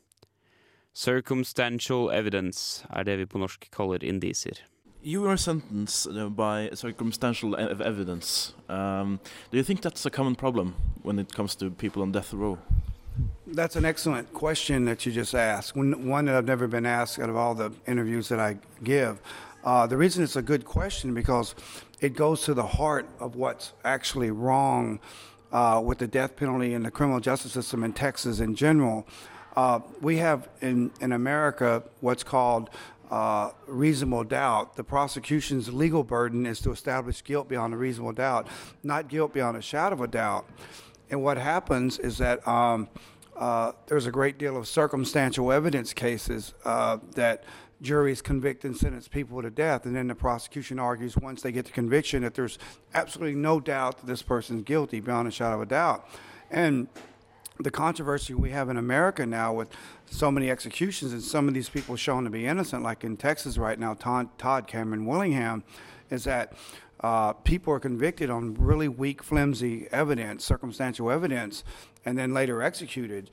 Circumstantial evidence er det vi på norsk kaller indisier. You were sentenced uh, by circumstantial evidence. Um, do you think that's a common problem when it comes to people on death row? That's an excellent question that you just asked. One, one that I've never been asked out of all the interviews that I give. Uh, the reason it's a good question because it goes to the heart of what's actually wrong uh, with the death penalty and the criminal justice system in Texas in general. Uh, we have in, in America what's called uh, reasonable doubt. The prosecution's legal burden is to establish guilt beyond a reasonable doubt, not guilt beyond a shadow of a doubt. And what happens is that um, uh, there's a great deal of circumstantial evidence cases uh, that juries convict and sentence people to death, and then the prosecution argues once they get the conviction that there's absolutely no doubt that this person's guilty beyond a shadow of a doubt. And the controversy we have in America now with so many executions and some of these people shown to be innocent, like in Texas right now, Todd, Cameron Willingham, is that uh, people are convicted on really weak, flimsy evidence, circumstantial evidence, and then later executed.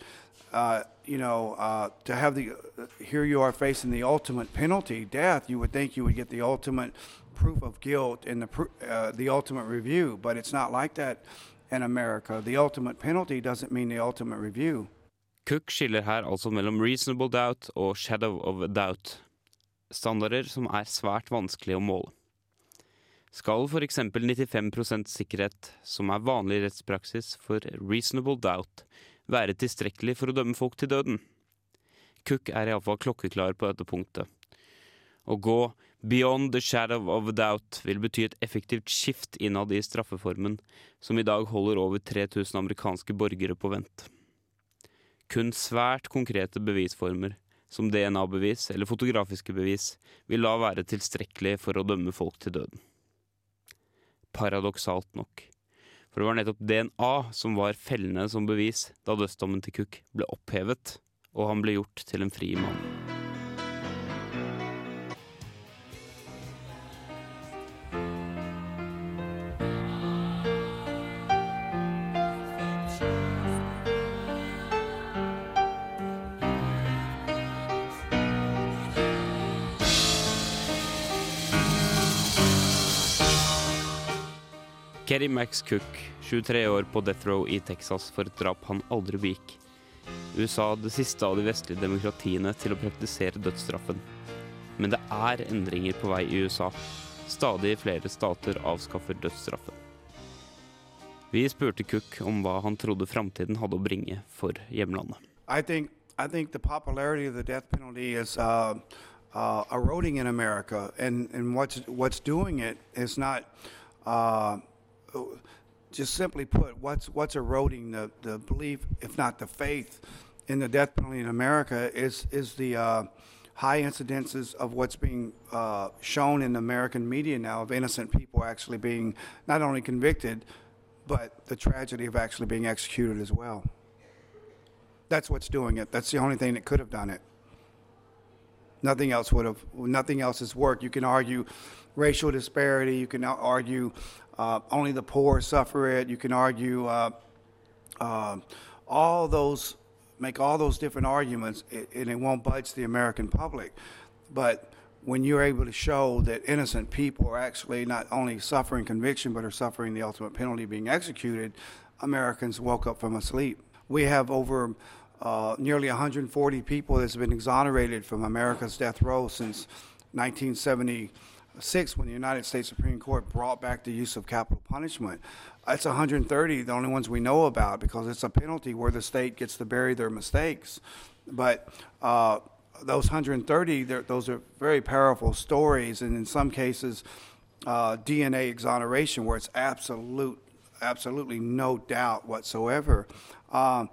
Uh, you know, uh, to have the here you are facing the ultimate penalty, death. You would think you would get the ultimate proof of guilt in the uh, the ultimate review, but it's not like that in America. The ultimate penalty doesn't mean the ultimate review. Cook skiller her altså mellom reasonable doubt og shadow of doubt, standarder som er svært vanskelig å måle. Skal f.eks. 95% sikkerhet, som er vanlig rettspraksis for reasonable doubt, være tilstrekkelig for å dømme folk til døden? Cook er iallfall klokkeklar på dette punktet. Å gå beyond the shadow of a doubt vil bety et effektivt skift innad i straffeformen, som i dag holder over 3000 amerikanske borgere på vent. Kun svært konkrete bevisformer, som DNA-bevis eller fotografiske bevis, vil da være tilstrekkelig for å dømme folk til døden. Paradoksalt nok. For det var nettopp DNA som var fellende som bevis da dødsdommen til Cook ble opphevet, og han ble gjort til en fri mann. Kerry Max Cook, 23 år på death row i Texas for et drap han aldri begikk. USA det siste av de vestlige demokratiene til å praktisere dødsstraffen. Men det er endringer på vei i USA. Stadig flere stater avskaffer dødsstraffen. Vi spurte Cook om hva han trodde framtiden hadde å bringe for hjemlandet. I think I think the popularity of the death penalty is uh, uh, eroding in America, and, and what's what's doing it is not uh, just simply put, what's what's eroding the, the belief, if not the faith, in the death penalty in America is is the uh, high incidences of what's being uh, shown in the American media now of innocent people actually being not only convicted, but the tragedy of actually being executed as well. That's what's doing it. That's the only thing that could have done it. Nothing else would have. Nothing else has worked. You can argue racial disparity. You can argue uh, only the poor suffer it. You can argue uh, uh, all those, make all those different arguments, and it won't budge the American public. But when you're able to show that innocent people are actually not only suffering conviction but are suffering the ultimate penalty being executed, Americans woke up from a sleep. We have over uh, nearly 140 people that's been exonerated from America's death row since 1976 when the United States Supreme Court brought back the use of capital punishment. That's 130, the only ones we know about because it's a penalty where the state gets to bury their mistakes. But uh, those 130, those are very powerful stories, and in some cases, uh, DNA exoneration where it's absolute, absolutely no doubt whatsoever. Um,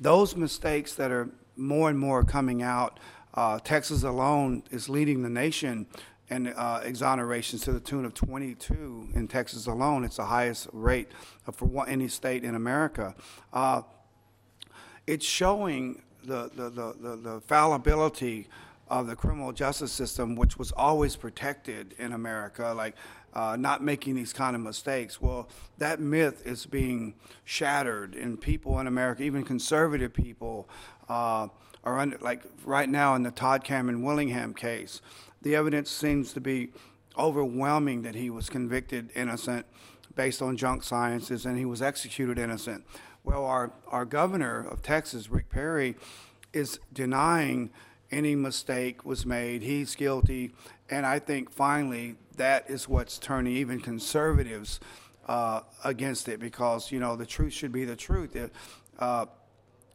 those mistakes that are more and more coming out, uh, Texas alone is leading the nation in uh, exonerations to the tune of 22 in Texas alone. It's the highest rate for one, any state in America. Uh, it's showing the, the, the, the, the fallibility of the criminal justice system, which was always protected in America, like uh, not making these kind of mistakes. Well, that myth is being shattered, and people in America, even conservative people, uh, are under, like right now in the Todd Cameron Willingham case, the evidence seems to be overwhelming that he was convicted innocent based on junk sciences and he was executed innocent. Well, our, our governor of Texas, Rick Perry, is denying any mistake was made. He's guilty. And I think finally that is what's turning even conservatives uh, against it because, you know, the truth should be the truth. Uh,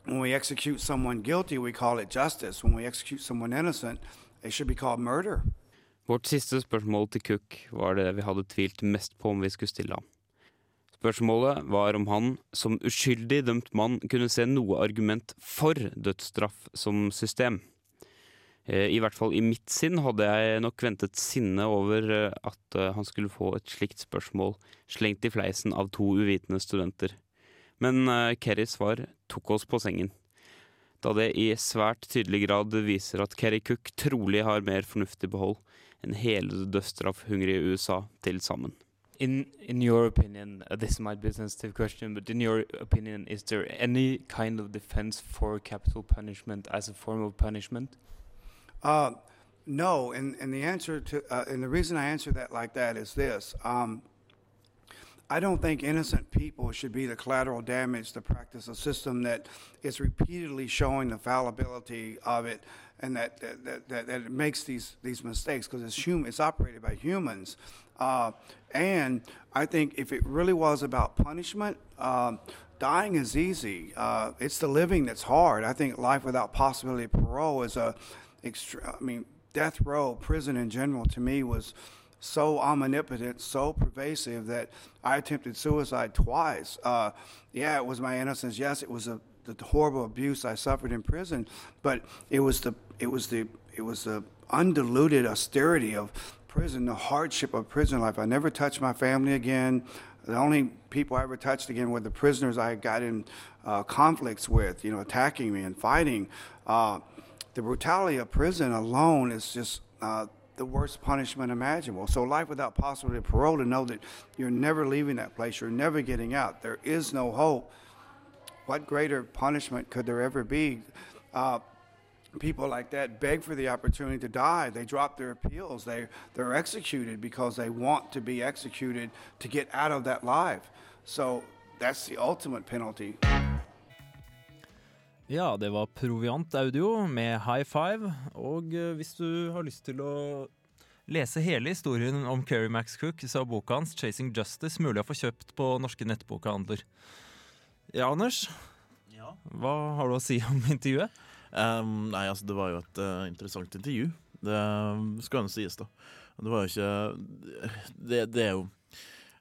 when we execute someone guilty, we call it justice. When we execute someone innocent, Vårt siste spørsmål til Cook var det vi hadde tvilt mest på om vi skulle stille ham. Spørsmålet var om han, som uskyldig dømt mann, kunne se noe argument for dødsstraff som system. Eh, I hvert fall i mitt sinn hadde jeg nok ventet sinne over eh, at eh, han skulle få et slikt spørsmål slengt i fleisen av to uvitende studenter. Men Kerrys svar tok oss på sengen, da det i svært tydelig grad viser at Kerry Cook trolig har mer fornuftig behold enn hele det dødsstraffhungrige USA til sammen. in in your opinion, uh, this might be a sensitive question, but in your opinion, is there any kind of defense for capital punishment as a form of punishment? Uh, no, and and the answer to uh, and the reason I answer that like that is this. Um, I don't think innocent people should be the collateral damage to practice a system that is repeatedly showing the fallibility of it and that that, that, that, it makes these, these mistakes because it's human it's operated by humans. Uh, and I think if it really was about punishment, um, dying is easy. Uh, it's the living that's hard. I think life without possibility of parole is a, I mean, death row, prison in general, to me was so omnipotent, so pervasive that I attempted suicide twice. Uh, yeah, it was my innocence. Yes, it was a, the horrible abuse I suffered in prison, but it was the it was the it was the undiluted austerity of prison, the hardship of prison life. I never touched my family again. The only people I ever touched again were the prisoners I got in uh, conflicts with, you know, attacking me and fighting. Uh, the brutality of prison alone is just uh, the worst punishment imaginable. So, life without possibility of parole to know that you're never leaving that place, you're never getting out, there is no hope. What greater punishment could there ever be? Uh, people like that beg for the opportunity to die. They drop their appeals. They they're executed because they want to be executed to get out of that life. So that's the ultimate penalty. Ja, det var Proviant Audio med High Five. Og eh, hvis du har lyst til å lese hele historien om Kerry Max Cook, så er boka hans 'Chasing Justice' mulig å få kjøpt på norske nettbokhandler. Ja, Anders? Ja. Hva har du å si om intervjuet? Um, nei, altså, det var jo et uh, interessant intervju. Det skal jo sies, da. Det var jo ikke Det, det er jo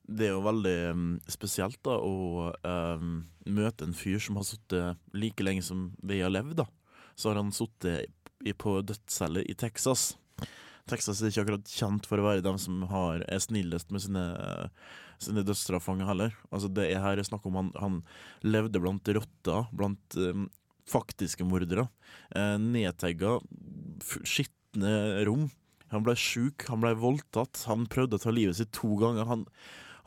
det er jo veldig um, spesielt da å um, møte en fyr som har sittet like lenge som vi har levd. da. Så har han sittet på dødscelle i Texas. Texas er ikke akkurat kjent for å være dem som har, er snillest med sine, sine dødsstraffanger heller. Altså det er her er snakk om han, han levde blant rotter, blant um, faktiske mordere. Eh, nedtegga, skitne rom. Han ble sjuk, han ble voldtatt. Han prøvde å ta livet sitt to ganger. Han,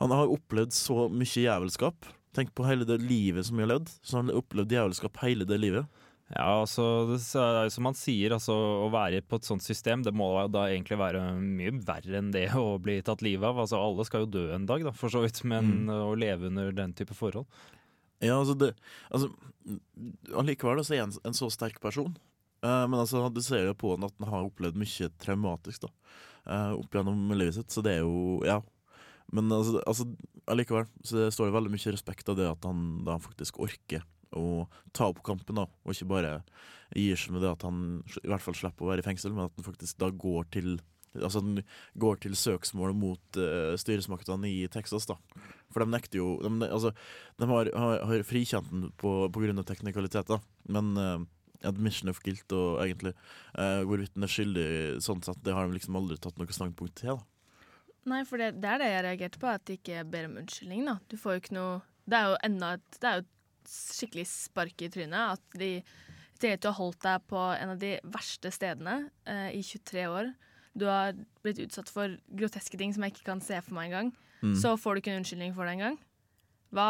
han har opplevd så mye jævelskap. Tenk på hele det livet som vi har levd. Så han har opplevd jævelskap hele det livet. Ja, altså, det er jo som han sier, altså, å være på et sånt system, det må da egentlig være mye verre enn det [LAUGHS] å bli tatt livet av. Altså, alle skal jo dø en dag, da, for så vidt, men Mm. å leve under den type forhold. Ja, altså det altså, Allikevel så er han en, en så sterk person. Eh, men altså, du ser jo på han at han har opplevd mye traumatisk da, eh, opp gjennom livet sitt, så det er jo Ja. Men altså, altså allikevel så det står det veldig mye respekt av det at han da faktisk orker å ta opp kampen, da, og ikke bare gir seg med det at han i hvert fall slipper å være i fengsel, men at han faktisk da går til Altså han går til søksmål mot uh, styresmaktene i Texas, da. For de nekter jo De, altså, de har, har, har frikjent den på, på grunn av teknikaliteter, men uh, admission of guilt og egentlig uh, hvorvidt den er skyldig sånn sett, det har de liksom aldri tatt noe standpunkt til. da. Nei, for det, det er det jeg reagerte på, at de ikke ber om unnskyldning. da. Du får jo ikke noe Det er jo enda et, det er jo et skikkelig spark i trynet at de i at du har holdt deg på en av de verste stedene eh, i 23 år Du har blitt utsatt for groteske ting som jeg ikke kan se for meg engang. Mm. Så får du ikke en unnskyldning for det engang. Hva,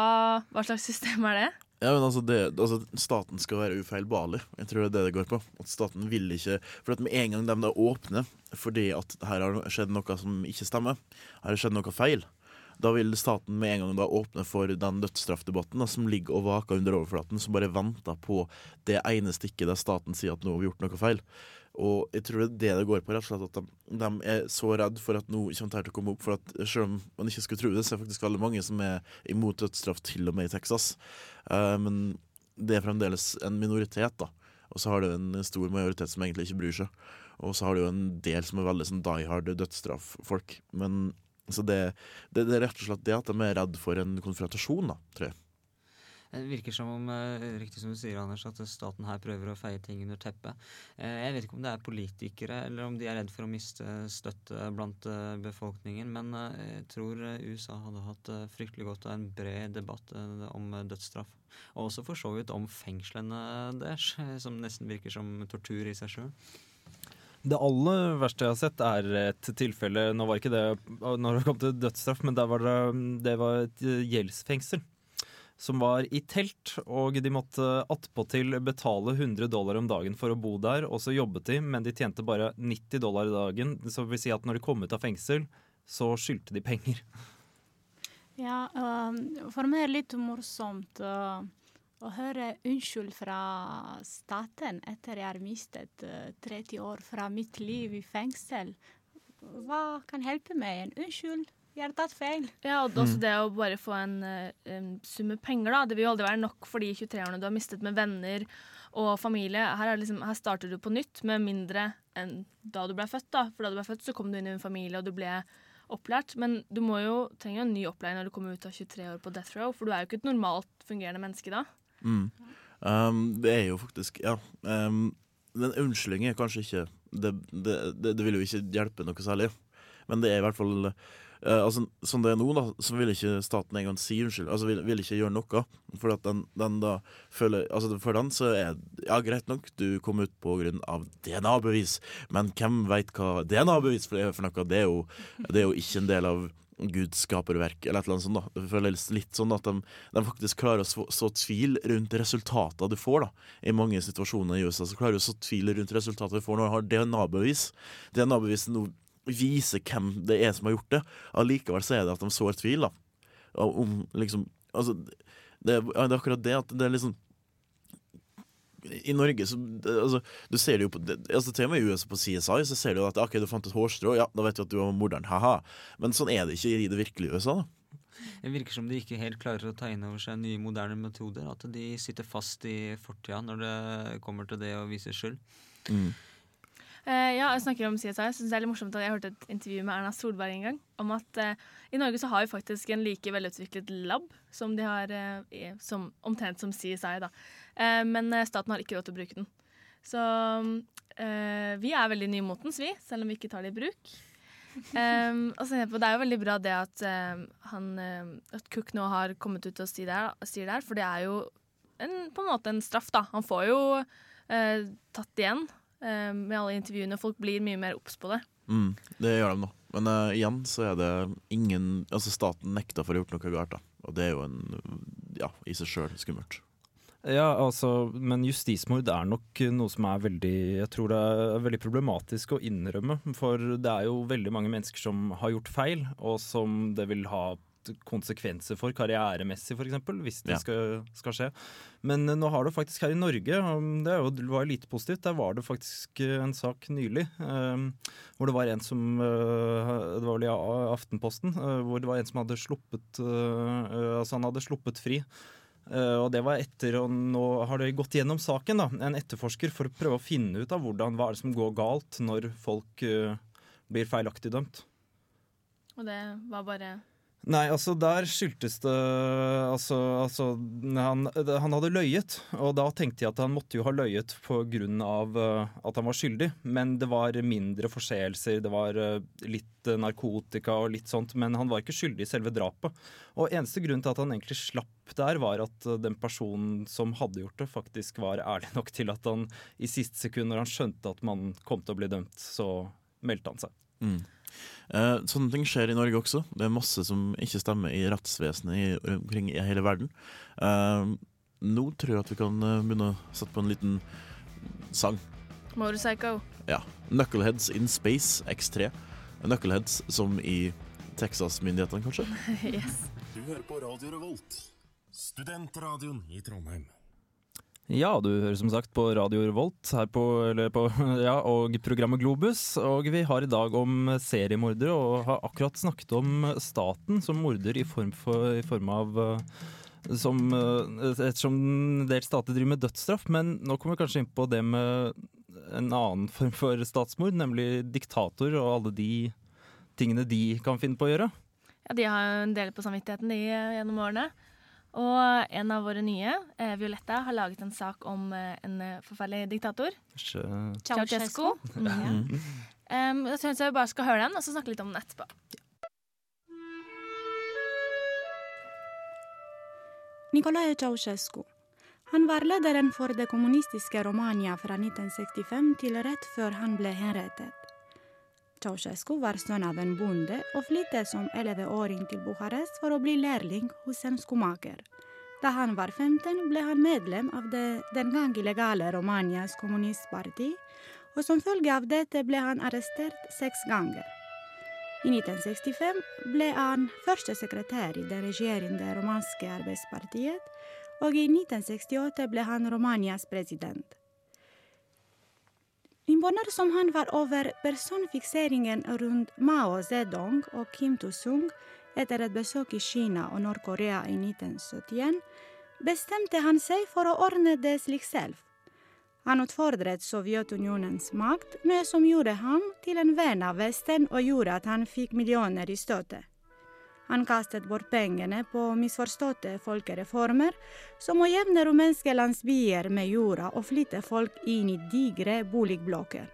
hva slags system er det? Ja, men altså, det, altså Staten skal være ufeilbarlig. Jeg tror det er det det går på. At staten vil ikke For at med en gang de da åpner fordi at her har skjedd noe som ikke stemmer, her har skjedd noe feil, da vil staten med en gang da åpne for den dødsstraffdebatten som ligger og vaker under overflaten, som bare venter på det ene stikket der staten sier at nå har vi gjort noe feil. Og jeg tror det er det det går på, rett og slett at de, de er så redd for at noe kommer til å komme opp. For at selv om man ikke skulle tro det, så er det faktisk veldig mange som er imot dødsstraff, til og med i Texas. Uh, men det er fremdeles en minoritet, da. Og så har du en stor majoritet som egentlig ikke bryr seg. Og så har du jo en del som er veldig sånn die hard dødsstraff-folk. Men så det, det, det er rett og slett det at de er redd for en konfrontasjon, da, tror jeg. Det virker som om, eh, riktig som du sier, Anders, at staten her prøver å feie ting under teppet. Eh, Jeg vet ikke om det er politikere, eller om de er redd for å miste støtte blant eh, befolkningen, men jeg tror USA hadde hatt fryktelig godt av en bred debatt om dødsstraff. Og også for så vidt om fengslene deres, [LAUGHS] som nesten virker som tortur i seg sjøl. Det aller verste jeg har sett, er et tilfelle Nå var ikke det når det kom til dødsstraff, men der var det, det var et gjeldsfengsel. Som var i telt, og de måtte attpåtil betale 100 dollar om dagen for å bo der. Og så jobbet de, men de tjente bare 90 dollar i dagen. Så vil si at når de kom ut av fengsel, så skyldte de penger. Ja, um, for meg er det litt morsomt uh, å høre unnskyld fra staten etter jeg har mistet uh, 30 år fra mitt liv i fengsel. Hva kan hjelpe meg? En unnskyld? Jeg har tatt feil. Ja, og også det å bare få en, eh, en sum med penger, da. Det vil jo aldri være nok for de 23-årene du har mistet med venner og familie. Her, er liksom, her starter du på nytt med mindre enn da du ble født, da. For da du ble født, så kom du inn i en familie, og du ble opplært. Men du må jo trenger jo en ny opplæring når du kommer ut av 23 år på death row, for du er jo ikke et normalt fungerende menneske da. Mm. Um, det er jo faktisk Ja. Um, den unnskyldning er kanskje ikke det, det, det, det vil jo ikke hjelpe noe særlig. Men det er i hvert fall eh, altså, Som det er nå, da, så vil ikke staten engang si unnskyld. Altså vil, vil ikke gjøre noe. For at den, den da føler Altså For den så er Ja, greit nok, du kom ut på grunn av DNA-bevis, men hvem veit hva DNA-bevis er for noe? Det er, jo, det er jo ikke en del av Guds skaperverk, eller et eller annet sånt. da. Det føles litt sånn at de, de faktisk klarer å så, så tvil rundt resultatene du får. da. I mange situasjoner i USA så klarer du å så tvil rundt resultatet du får når du har DNA-bevis. DNA-bevis nå viser hvem det er som har gjort det. Allikevel så er det at de sår tvil. da. Om liksom Altså, det, det er akkurat det at det er liksom i Norge så altså, Du ser det jo på altså, Til og med i USA på CSI så ser du at OK, du fant et hårstrå, ja, da vet du at du var morderen, ha-ha. Men sånn er det ikke i det virkelige USA. da Det virker som de ikke helt klarer å ta inn over seg nye, moderne metoder. At de sitter fast i fortida når det kommer til det å vise skyld. Eh, ja, jeg snakker om CSI. Jeg synes det er litt morsomt at jeg hørte et intervju med Erna Solberg en gang om at uh, i Norge så har vi faktisk en like velutviklet lab som de har uh, som, omtrent som CSI. da. Men staten har ikke råd til å bruke den. Så vi er veldig nymotens, vi, selv om vi ikke tar det i bruk. Um, og så Det er jo veldig bra det at, han, at Cook nå har kommet ut og sier det, det her, for det er jo en, på en måte en straff. da. Han får jo tatt igjen med alle intervjuene. Folk blir mye mer obs på det. Mm, det gjør de nå. Men uh, igjen så er det ingen Altså staten nekter for å ha gjort noe galt, da. Og det er jo en ja, i seg sjøl skummelt. Ja, altså, men justismord er nok noe som er veldig Jeg tror det er veldig problematisk å innrømme. For det er jo veldig mange mennesker som har gjort feil, og som det vil ha konsekvenser for karrieremessig, f.eks., hvis det Ja. skal, skal skje. Men eh, nå har det faktisk her i Norge, og det er jo, var jo lite positivt, der var det faktisk eh, en sak nylig eh, hvor det var en som eh, Det var vel i Aftenposten, eh, hvor det var en som hadde sluppet Altså, han hadde sluppet fri. Uh, og det var etter, og nå har det gått gjennom saken, da, en etterforsker, for å prøve å finne ut av hvordan, hva er det som går galt når folk uh, blir feilaktig dømt. Og det var bare Nei, altså der skyldtes det Altså, altså han, han hadde løyet, og da tenkte jeg at han måtte jo ha løyet av eh, at han var skyldig, men det var mindre forseelser, det var eh, litt eh, narkotika og litt sånt, men han var ikke skyldig i selve drapet. Og eneste grunn til at han egentlig slapp der, var at den personen som hadde gjort det, faktisk var ærlig nok til at han i siste sekund, når han skjønte at man kom til å bli dømt, så meldte han seg. Mm. Eh, sånne ting skjer i Norge også. Det er masse som ikke stemmer i rettsvesenet i, omkring i hele verden. Eh, nå tror jeg at vi kan eh, begynne å sette på en liten sang. Motorpsycho. Ja. 'Knuckleheads in Space X3'. Knuckleheads som i Texas-myndighetene, kanskje? [LAUGHS] yes. Du hører på Radio Revolt, studentradioen i Trondheim. Ja, du hører som sagt på Radio Revolt her på, på, [LAUGHS] ja, og programmet Globus. Og vi har i dag om seriemordere, og har akkurat snakket om staten som morder i form, for, i form av eh, som, eh, Ettersom en del stater driver med dødsstraff. Men nå kommer vi kanskje inn på det med en annen form for statsmord, nemlig diktator og alle de tingene de kan finne på å gjøre. Ja, De har jo en del på samvittigheten de eh, gjennom årene. Og en av våre nye, eh, Violetta, har laget en sak om eh, en eh, forferdelig diktator. Ceaucescu. Ceausescu. Mm, ja. Um, jeg vi jeg bare skal høre den, og så snakke litt om den etterpå. Nicolae Ceausescu. Han var lederen for det kommunistiske Romania fra 1965 til rett før han ble henrettet. Ceausescu var sønn av en bonde og flyttet som elleveåring til Bucharest for å bli lærling hos en skomaker. Da han var 15, ble han medlem av det den gang illegale Romanias kommunistparti, og som følge av dette ble han arrestert seks ganger. I 1965 ble han førstesekretær i det regjerende romanske arbeidspartiet, og i 1968 ble han Romanias president. Imponer som han var over personfikseringen rundt Mao Zedong og Kim Il-sung etter et besøk i Kina og Nord-Korea i 1971, bestemte han seg for å ordne det slik selv. Han utfordret Sovjetunionens makt, noe som gjorde ham til en venn av Vesten og gjorde at han fikk millioner i støtte. Han kastet bort pengene på misforståtte folkereformer, som å jevne rumenske landsbyer med jorda og flytte folk inn i digre boligblokker.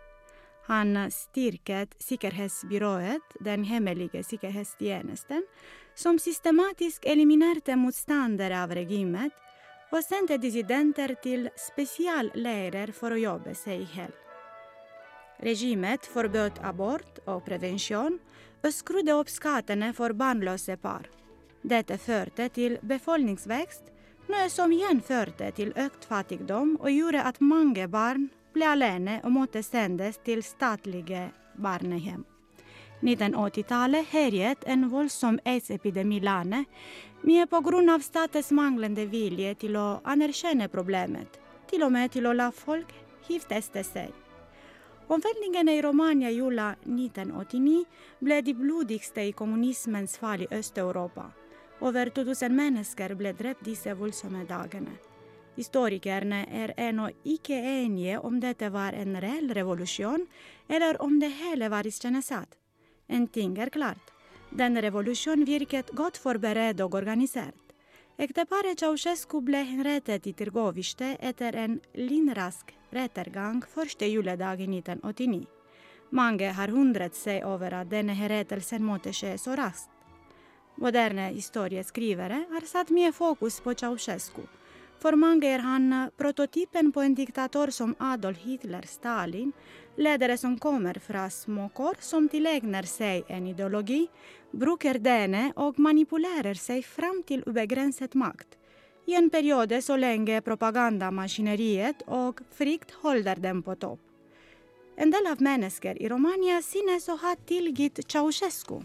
Han styrket sikkerhetsbyrået, den hemmelige sikkerhetstjenesten, som systematisk eliminerte motstandere av regimet og sendte dissidenter til spesialleirer for å jobbe seg i hjel. Regimet forbød abort og prevensjon og skrudde opp skattene for barnløse par. Dette førte til befolkningsvekst, noe som igjen førte til økt fattigdom og gjorde at mange barn ble alene og måtte sendes til statlige barnehjem. 1980-tallet herjet en voldsom aids-epidemi i landet, mye av statens manglende vilje til å anerkjenne problemet, til og med til å la folk gifte seg. Omveltningene i Romania jula 1989 ble de blodigste i kommunismens fall i Øst-Europa. Over 2000 mennesker ble drept disse voldsomme dagene. Historikerne er ennå ikke enige om dette var en reell revolusjon, eller om det hele var iscenesatt. En ting er klart. Den revolusjonen virket godt forberedt og organisert. Ekteparet Ceaușescu ble henrettet i Tirgoviste etter en lynrask rettergang første juledag i 1989. Mange har undret seg over at denne herettelsen måtte skje så raskt. Moderne historieskrivere har satt mye fokus på Ceaușescu. For mange er han prototypen på en diktator som Adolf Hitler, Stalin, ledere som kommer fra småkår, som tilegner seg en ideologi, bruker denne og manipulerer seg fram til ubegrenset makt. I en periode så lenge propagandamaskineriet og frykt holder dem på topp. En del av mennesker i Romania synes å ha tilgitt Ceaușescu.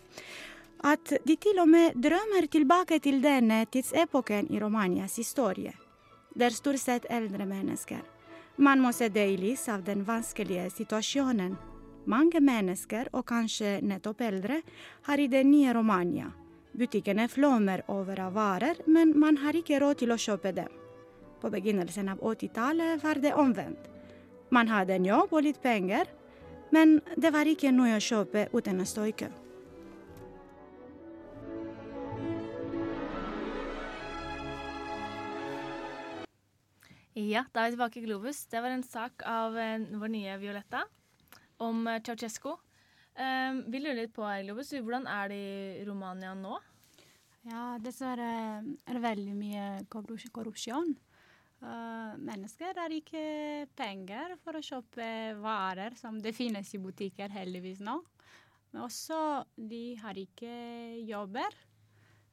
At de til og med drømmer tilbake til denne tidsepoken i Romanias historie. Det er stort sett eldre mennesker. Man må se det i lys av den vanskelige situasjonen. Mange mennesker, og kanskje nettopp eldre, har i det nye Romania. Butikkene flommer over av varer, men man har ikke råd til å kjøpe dem. På begynnelsen av 80-tallet var det omvendt. Man hadde en jobb og litt penger, men det var ikke noe å kjøpe uten å stå i kø. Ja, da er vi tilbake i Globus. Det var en sak av eh, vår nye Violetta om eh, Ceaucescu. Um, vi lurer litt på, Globus, hvordan er det i Romania nå? Ja, dessverre er det veldig mye korrupsjon. Uh, mennesker har ikke penger for å kjøpe varer som det finnes i butikker, heldigvis nå. Men også de har ikke jobber.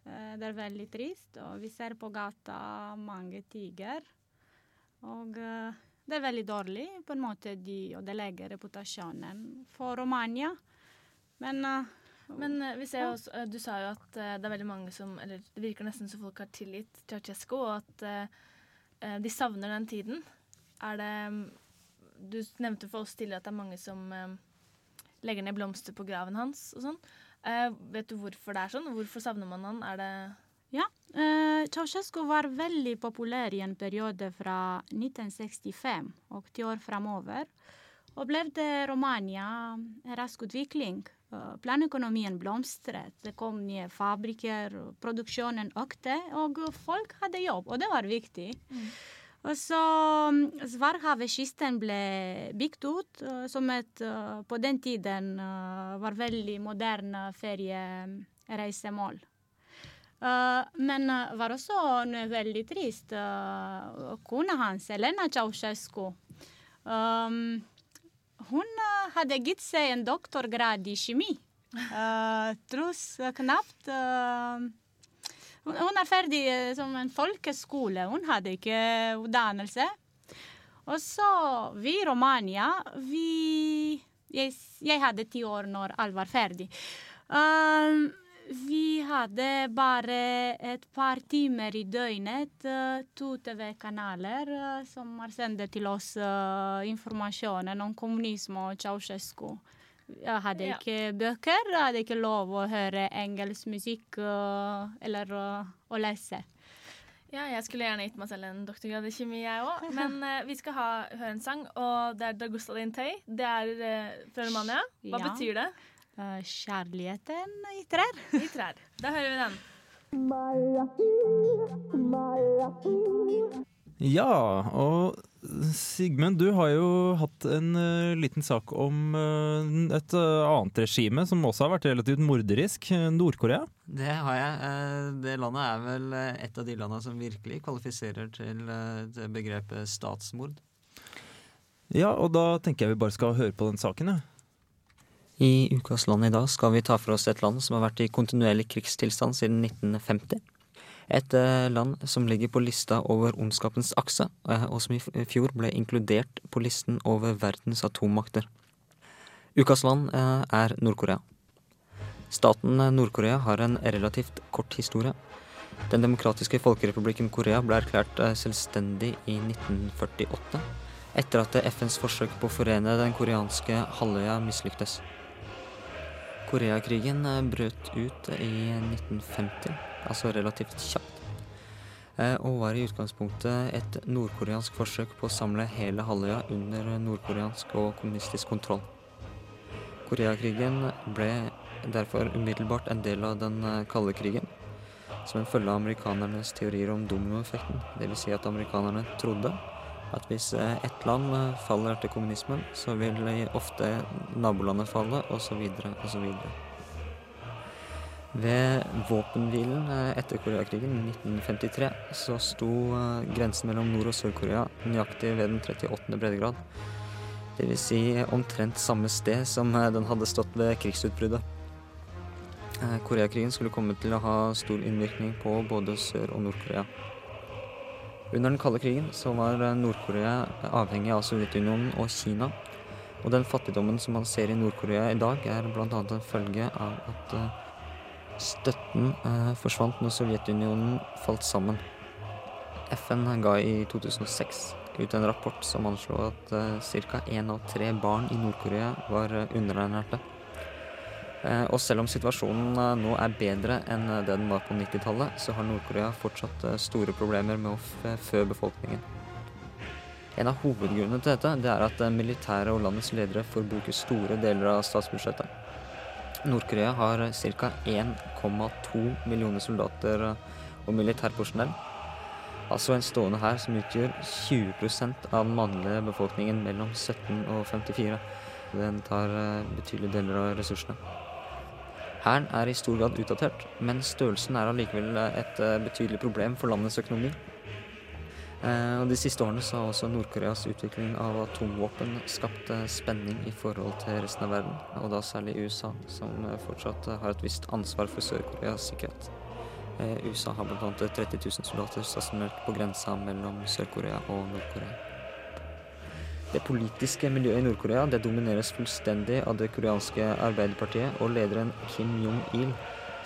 Uh, det er veldig trist, og vi ser på gata mange tiger. Og uh, det er veldig dårlig på en måte de ødelegger reputasjonen for Romania. Men uh, Men eh, vi ser jo også, eh, du sa jo at eh, det er veldig mange som Eller det virker nesten som folk har tilgitt Ceaucescu, og at eh, eh, de savner den tiden. Er det mm, Du nevnte for oss tidligere at det er mange som eh, legger ned blomster på graven hans og sånn. Eh, vet du hvorfor det er sånn? Hvorfor savner man han? Er det Ja. Uh, Ceaucescu var veldig populær i en periode fra 1965 og ti år framover. Det Romania rask utvikling. Uh, planøkonomien blomstret. Det kom nye fabrikker, produksjonen økte, og folk hadde jobb. Og det var viktig. Og så um, Svarhavet-kysten ble bygd ut uh, som et uh, på den tiden var veldig moderne feriereisemål. Uh, men var også veldig trist. Uh, kona hans, Elena Ceaușescu, um, hun uh, hadde gitt seg en doktorgrad i kjemi. Uh, Tros knapt uh, hun, hun er ferdig uh, som en folkeskole. Hun hadde ikke utdannelse. Og så vi i Romania, vi Jeg, jeg hadde ti år når alt var ferdig. Um, vi hadde bare et par timer i døgnet, uh, to TV-kanaler uh, som har sendt til oss uh, informasjonen om kommunisme og Ceausescu. Jeg hadde Ja. ikke bøker, jeg hadde ikke lov å høre engelsk musikk eller å lese. Ja, jeg skulle gjerne gitt meg selv en doktorgrad i kjemi, jeg òg. [LAUGHS] Men uh, vi skal ha, høre en sang, og det er Dagusta Dintei. Det er uh, fra Romania. Hva Ja. betyr det? Uh, kjærligheten i trær. I trær. Da hører vi den. Ja, og Sigmund, du har jo hatt en uh, liten sak om uh, et eh, annet regime som også har vært relativt morderisk, eh, Nord-Korea. Det har jeg. Eh, Det landet er vel eh, et av de landene som virkelig kvalifiserer til eh, begrepet statsmord. Ja, og da tenker jeg vi bare skal høre på den saken, ja. I Ukas land i dag skal vi ta for oss et land som har vært i kontinuerlig krigstilstand siden 1950. Et eh, land som ligger på lista over ondskapens akse, eh, og som i fjor ble inkludert på listen over verdens atommakter. Ukas land eh, er Nord-Korea. Staten Nord-Korea har en relativt kort historie. Den demokratiske folkerepublikken Korea ble erklært selvstendig i 1948, etter at FNs forsøk på å forene den koreanske halvøya mislyktes. Koreakrigen eh, brøt ut i 1950, altså relativt kjapt, eh, og var i utgangspunktet et nordkoreansk forsøk på å samle hele halvøya under nordkoreansk og kommunistisk kontroll. Koreakrigen ble derfor umiddelbart en del av den eh, kalde krigen, som en følge av amerikanernes teorier om dominoeffekten. Dvs. Si at amerikanerne trodde at hvis eh, ett land eh, faller til kommunismen, så vil ofte nabolandet falle, osv., osv. Ved våpenhvilen eh, etter Koreakrigen i 1953 så sto grensen mellom Nord- og Sør-Korea nøyaktig ved den 38. breddegrad. Dvs. Si omtrent samme sted som den hadde stått ved krigsutbruddet. Koreakrigen skulle komme til å ha stor innvirkning på både Sør- og Nord-Korea. Under den kalde krigen så var eh, Nord-Korea avhengig av Sovjetunionen og Kina. Og den fattigdommen som man ser i Nord-Korea i dag, er bl.a. en følge av at eh, støtten eh, forsvant når Sovjetunionen falt sammen. FN ga i 2006 ut en rapport som anslo at ca. én av tre barn i Nord-Korea var underernærte. Eh, og selv om situasjonen eh, nå er bedre enn eh, det den var på 90-tallet, så har Nord-Korea fortsatt store problemer med å fø befolkningen. En av hovedgrunnene til dette det er at militære og landets ledere får bruke store deler av statsbudsjettet. Nord-Korea har ca. 1,2 millioner soldater og militærpersonell. Altså en stående hær som utgjør 20% av den mannlige befolkningen mellom 17 og 54. Den tar betydelige deler av ressursene. Hæren er i stor grad utdatert, men størrelsen er allikevel et eh, betydelig problem for landets økonomi. Eh, og De siste årene så har også Nord-Koreas utvikling av atomvåpen skapt eh, spenning i forhold til resten av verden, og da særlig USA, som eh, fortsatt eh, har et visst ansvar for Sør-Koreas sikkerhet. Eh, USA har bl.a. 30 000 soldater stasjonert på grensa mellom Sør-Korea og Nord-Korea. Det politiske miljøet i Nord-Korea domineres fullstendig av det koreanske arbeiderpartiet og lederen Kim Jong-il,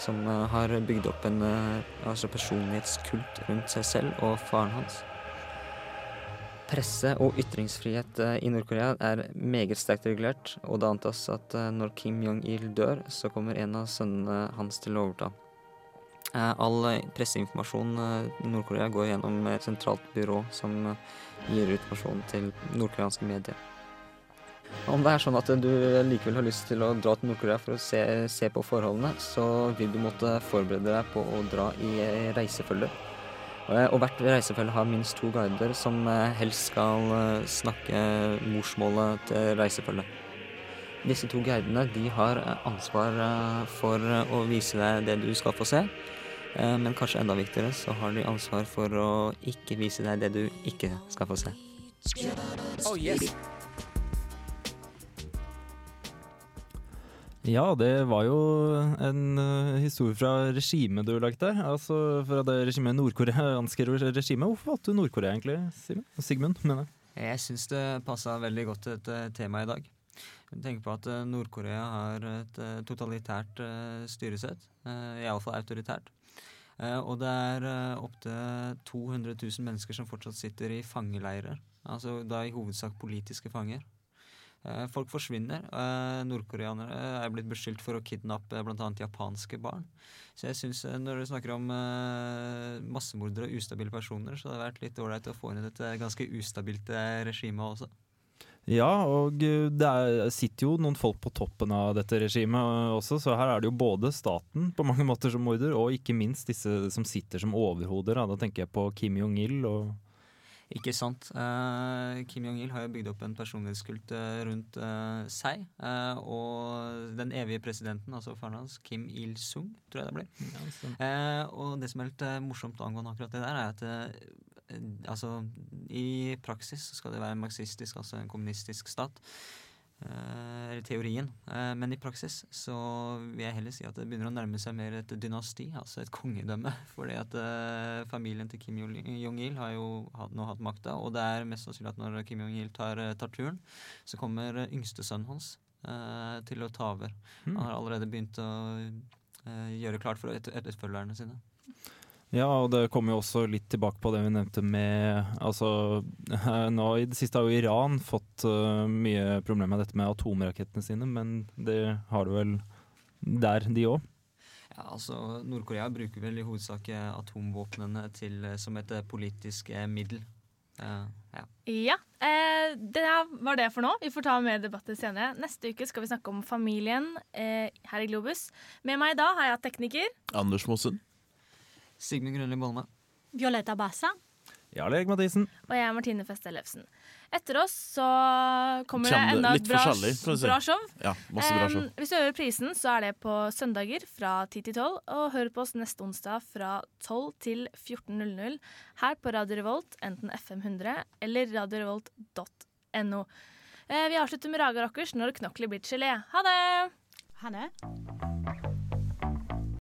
som eh, har bygd opp en eh, altså personlighetskult rundt seg selv og faren hans. Presse- og ytringsfrihet eh, i Nord-Korea er meget sterkt regulert, og det antas at når Kim Jong-il dør, så kommer en av sønnene hans til å overta. Eh, All presseinformasjon eh, Nord-Korea går gjennom et sentralt byrå som eh, gir ut informasjon til nordkoreanske medier. Om det er sånn at du likevel har lyst til å dra til Nord-Korea for å se, se på forholdene, så vil du måtte forberede deg på å dra i reisefølge. Og hvert reisefølge har minst to guider som helst skal snakke morsmålet til reisefølget. Disse to guidene de har ansvar for å vise deg det du skal få se. Eh, Men kanskje enda viktigere så har de ansvar for å ikke vise deg det du ikke skal få se. Oh, yes. Ja, det var jo en eh, historie fra regimet du lagde der. Altså fra det regimet, nordkoreanske [LAUGHS] regimet. Hvorfor valgte du Nord-Korea egentlig, Simen? Sigmund, mener jeg. Jeg syns det passa veldig godt til dette temaet i dag. Tenk på at eh, Nord-Korea har et eh, totalitært eh, styresett. Uh, Iallfall autoritært. Eh, og det er opptil 200 000 mennesker som fortsatt sitter i fangeleirer. Altså da i hovedsak politiske fanger. Eh, folk forsvinner. Eh, Nordkoreanere er blitt beskyldt for å kidnappe bl.a. japanske barn. Så jeg synes eh, når du snakker om massemordere og ustabile personer, så hadde det vært litt ålreit å få inn et eh, ganske ustabilt regime også. Ja, og eh, det er, sitter jo noen folk på toppen av dette regimet eh, også, så her er det jo både staten på mange [LAUGHS] måter som morder, og ikke minst disse som sitter som overhoder. Da, da tenker jeg på Kim Jong-il og Ikke sant. Uh, Kim Jong-il har jo bygd opp en personlighetskult rundt uh, seg. Uh, og den evige presidenten, altså faren hans, Kim Il-sung, tror jeg det blir. Eh, og det som er litt morsomt angående akkurat det der, er at altså, i praksis skal det være en marxistisk, altså en kommunistisk stat. Eh, Eller teorien. Eh, men i praksis så vil jeg heller si at det begynner å nærme seg mer et dynasti, altså et kongedømme. [LAUGHS] Fordi at eh, familien til Kim Jong- Jong-il har jo nå hatt makta, og det er mest sannsynlig at når Kim Jong-il tar, eh, tar turen, så kommer eh, yngstesønnen hans eh, til å ta over. Hmm. Han har allerede begynt å eh, gjøre klart for et- etterfølgerne sine. Ja, og det kommer jo også litt tilbake på det vi nevnte med Altså, [LAUGHS] nå i det siste har jo Iran fått uh, mye problemer med dette med atomrakettene sine, men det har du vel der, de òg? Ja, altså Nord-Korea bruker vel i hovedsak atomvåpnene til, eh, som et eh, politisk eh, middel. Uh, ja. Ja, eh, det var det for nå. Vi får ta mer debatter senere. Neste uke skal vi snakke om familien eh, her i Globus. Med meg da har jeg hatt tekniker. Anders Mossen. Sigmund Grønli Bolme. Violetta Bassa. Jarle Erik Mathisen. Og jeg er Martine Feste Ellefsen. Etter oss så kommer det det enda et bra, bra show. Ja, masse bra show. Um, hvis du hører prisen, så er det på søndager fra 10 til 12. Og hør på oss neste onsdag fra 12 til 14.00 her på Radio Revolt, enten FM 100 eller radiorevolt.no. Uh, vi avslutter med Raga Rockers når knokler blir gelé. Ha det! Ha det.